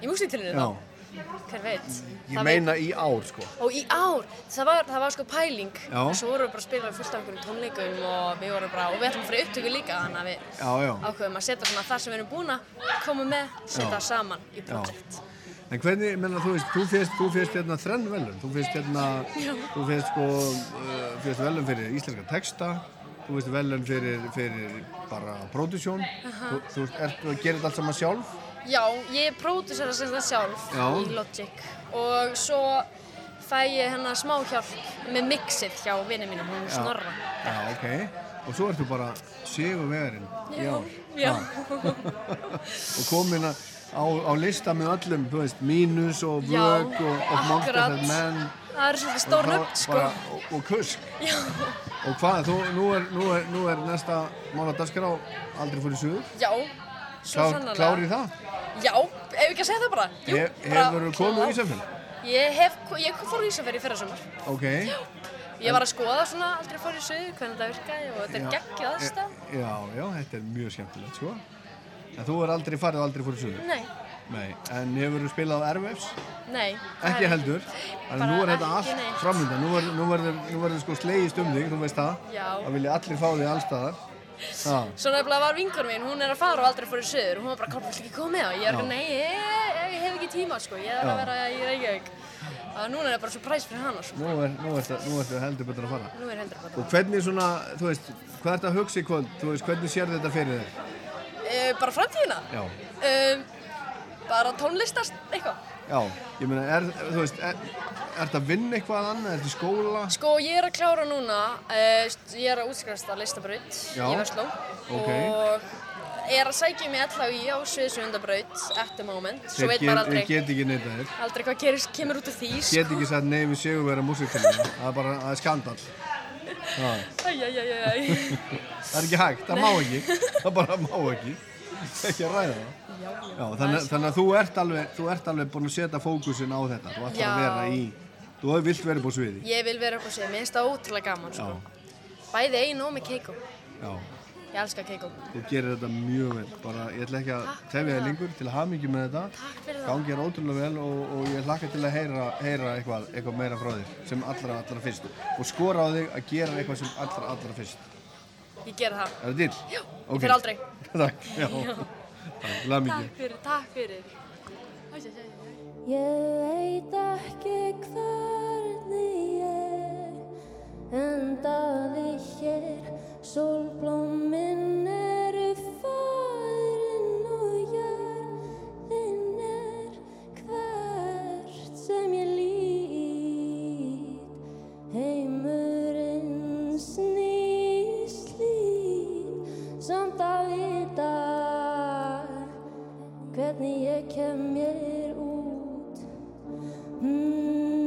Í músiktilinu Já. þá? Hver veit? Ég Það meina í ár, sko. Og í ár, það var, það var sko pæling Já. og svo vorum við bara að spila fullt af einhverjum tónleikum og við vorum bara, og við ætlum að fara upptöku líka þannig að við Já, já. ákveðum að setja svona það sem við erum búin að koma með, setja saman í projekt. En hvernig, menna, þú veist, þú fyrst, þú fyrst hérna þrenn velun, þú fyrst hérna, Já. þú fyrst sko, uh, fyrst velun fyrir íslenska texta, þú fyrst velun fyrir, fyrir bara pródusjón, Aha. þú, þú veist, ertu að gera þetta allt saman sjálf? Já, ég pródusera sem það sjálf Já. í Logic og svo fæ ég hennar smá hjálp með mixið hjá vinið mínum, hún Já. Snorra. Já, ok. Og svo ertu bara sigur vegarinn í Já, ár. já. og komin að- á, á lista með öllum, þú veist, Mínus og Já, Vög og, og Monsters akkurat. and Men. Það eru svolítið stór og nöfn, sko. Og, og Kusk. Já. Og hvað, þú, nú, er, nú, er, nú er næsta mála dagskrá aldrei fyrir suður. Já, svo Klár, sannarlega. klár í það? Já, ef ekki að segja það bara. Jú, He, bara hefur þú komið í Ísafjörn? Ég hef, ég fór í Ísafjörð í fyrra sumar. Ok. Ég var að skoða svona, aldrei fór í söðu, hvernig það virkaði og þetta er Já. geggjað aðstæð. Já, já, þetta er mjög skemmtilegt, sko. En þú er aldrei farið og aldrei fyrir suður? Nei, Nei. En hefur þú spilað á Airwaves? nei. Ekki heldur. Þannig Bara nú er þetta allt neitt. framöndan. Nú verður, verður sko slegist um þig, þú veist það. Já. Það vilja allir fá þig allstaðar. Svo nefnilega var vingur mín, hún er að fara og aldrei fór í söður og hún var bara, hvað, vill ekki það? Og ég er ekki, nei, ég, hef ekki tíma, sko, ég er að vera í Reykjavík. Að núna er það bara surprise fyrir hana, sko. Nú er, ertu heldur betur að fara. Nú er heldur betur Og hvernig svona, þú veist, hvað ertu að hugsa í kvöld? Þú veist, hvernig sér þetta fyrir þér? Uh, bara framtíðina? Um, bara tónlistast eitthvað. Já, ég meina, er, þú veist, er, ertu að vinna eitthvað annað? Ertu í skóla? Sko, ég er að klára núna, uh, ég er að útskrifast að listabraut í Vestló Ok. og er að sækja mig LHÍ á sviðsöndabraut at the moment, svo veit maður aldrei, þeir get ekki neitað þér. aldrei hvað gerist, kemur út af því, Get ekki sagt nei við séu vera músiktilina. Það er bara, það er skandal. Það er ekki hægt, það má ekki það bara má ekki ekki að ræða það? Já, já. Þannig, þannig að þú ert alveg þú ert alveg búin að setja fókusin á þetta. Þú ætlar að vera í þú hefur vilt verið búin sviði. Ég vil vera á sig, mér finnst það ótrúlega gaman sko. Bæði einu og með Keiko. já, Ég elska Keiko. þú gerir þetta mjög vel. Bara, ég ætla ekki að tefja þig lengur til að hafa mikið með þetta gangi er ótrúlega vel og, og ég hlakka til að heyra, heyra eitthvað, eitthvað meira frá þér sem allra, allra fyrst. Og skora á þig að gera eitthvað sem allra, allra fyrst Ég ger það. Er það til? Já, Ok. ég fer aldrei. Takk, já. Já. Takk, lag mikið. Takk fyrir, takk fyrir. Ég veit ekki hvernig ég endaði hér Sólblómin eru hvernig ég kem mér út. Strömmurinn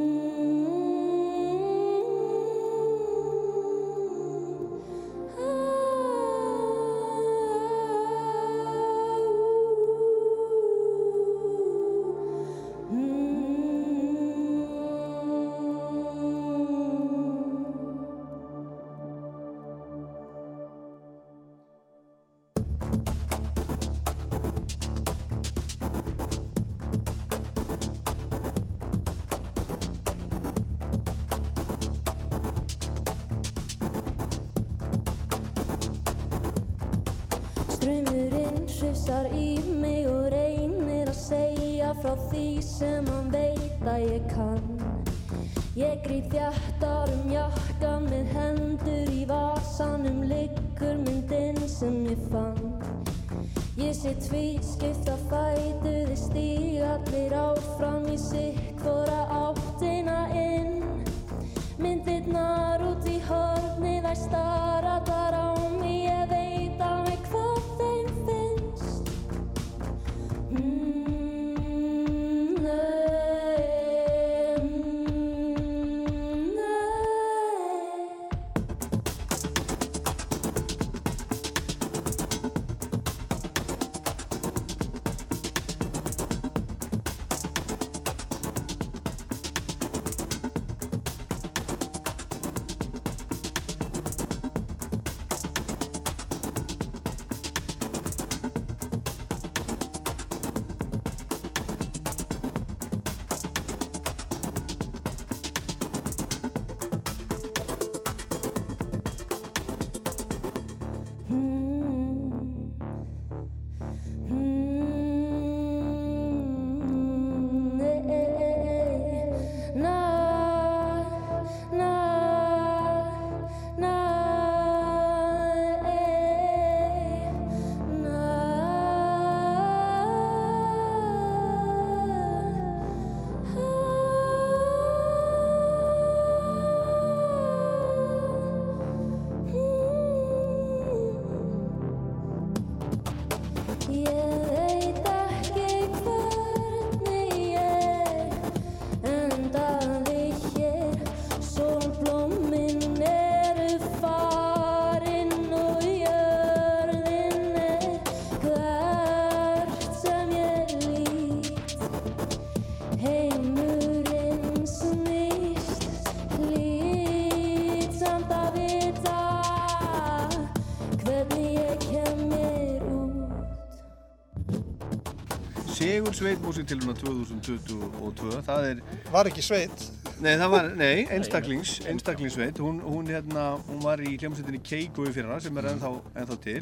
Sigur Sveit músiktiluna 2022 það er Var ekki sveit? Nei, það var, nei, einstaklings, einstaklingsveit hún, hún, hérna, hún var í hljómsveitinni Keiko í fyrra sem er ennþá, ennþá til.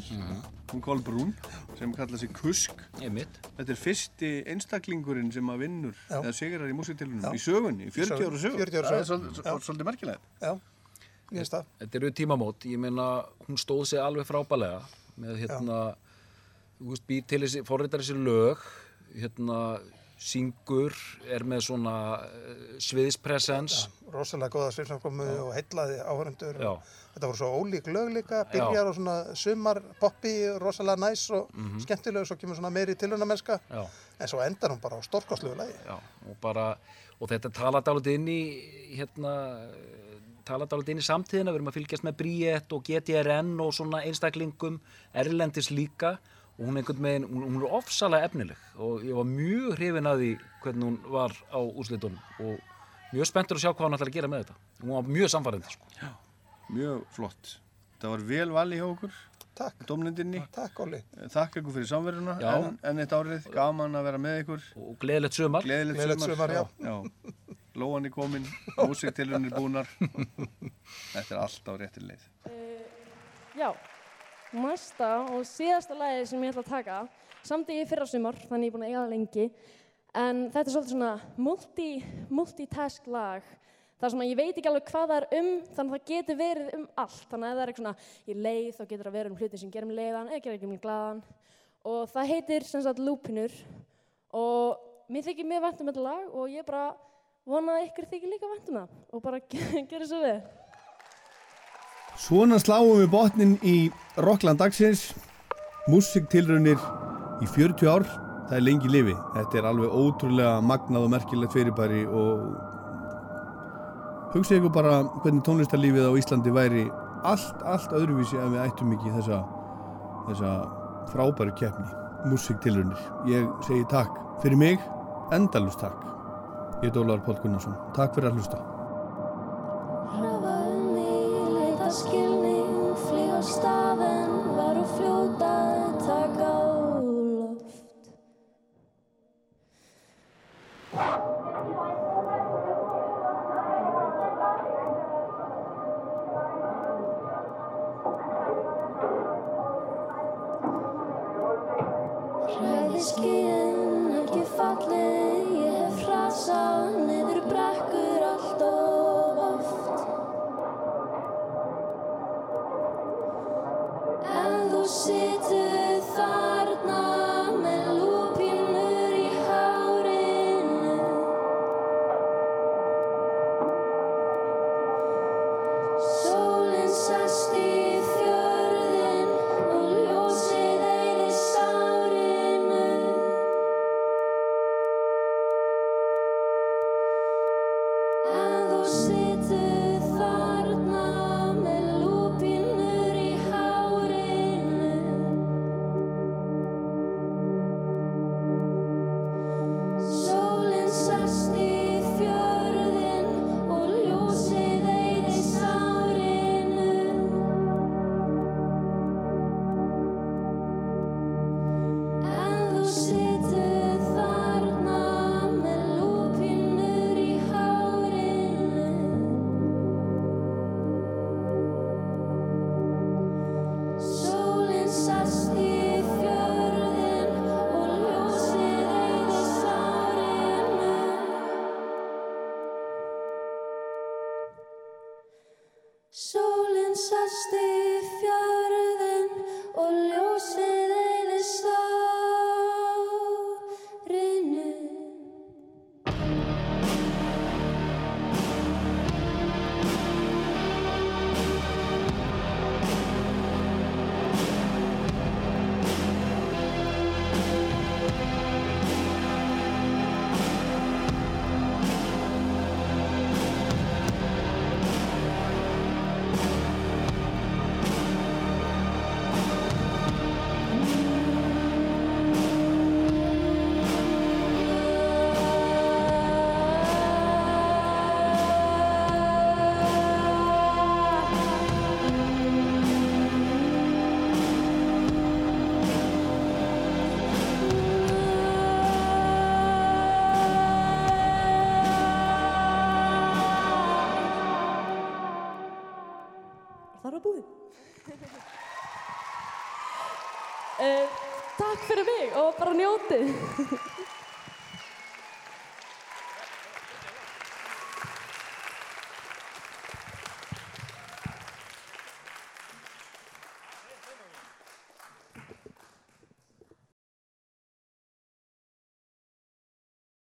Hún Kolbrún sem kallaði sig Kusk. Einmitt. Þetta er fyrsti einstaklingurinn sem að vinnur Já. eða sigrar í músiktilunum í sögunni, í 40 Í ára sögu. 40 ára Það er svolítið merkilegt. Þetta eru tímamót, ég meina hún stóð sig alveg frábælega með hérna, þú veist, býr til þessi, forritar þessi lög, hérna, syngur, er með svona uh, sviðispresens. rosalega góða svipsamkomu og heillaði áhörendur Já. þetta voru svo ólík lög líka byrjar á svona sumar poppi rosalega næs og Mhm. skemmtilega svo kemur svona meiri tilhörnamennska Já. en svo endar hún bara á stórkostlegu lagi Já, og bara, og þetta talaði alveg inn í hérna tala dálítið inn í samtíðina, við erum að fylgjast með Bríett og GTRN og svona einstaklingum, Erlendis líka og hún, einhvern veginn, hún, hún er ofsalega efnileg og ég var mjög hrifin að því hvernig hún var á úrslitunum og mjög spenntur að sjá hvað hún ætlar að gera með þetta. Hún var mjög samfærandi sko. Já, mjög flott. Það var vel vali hjá okkur. Takk. Dómnendinni. Takk, Óli. Takk ykkur fyrir samverðuna. Já. En, en eitt árið, gaman að vera með ykkur. Og gleðilegt sumar. Gleðilegt, Gleðilegt sumar, já. já. Lóan er komin, músiktilunir búnar. Þetta er allt á réttir leið. Já, næsta og síðasta lagi sem ég ætla að taka samt ég fyrra sumar, þannig ég er búin að eiga það lengi en þetta er svolítið svona multi, multitask lag þar sem að ég veit ekki alveg hvað það er um þannig að það getur verið um allt. Þannig að ef það er eitthvað svona í leið þá getur það verið um hlutin sem gerum leiðan eða gerir ekki um glaðan. Og það heitir sem sagt Lúpinur og mér þykir mjög vænt um þetta lag og ég bara vona að ykkur þykir líka vænt um það og bara gera svo við Svona sláum við botnin í Rockland dagsins. Músiktilraunir í 40 ár. Það er lengi lifi. Þetta er alveg ótrúlega magnað og merkilegt fyrirbæri og hugsa ykkur bara hvernig tónlistarlífið á Íslandi væri allt, allt öðruvísi ef við ættum ekki þessa, þessa frábæru keppni. Músiktilraunir. Ég segi takk fyrir mig, endalust takk. Ég er Ólar Póll Gunnarsson. Takk fyrir að hlusta. Í leita uh,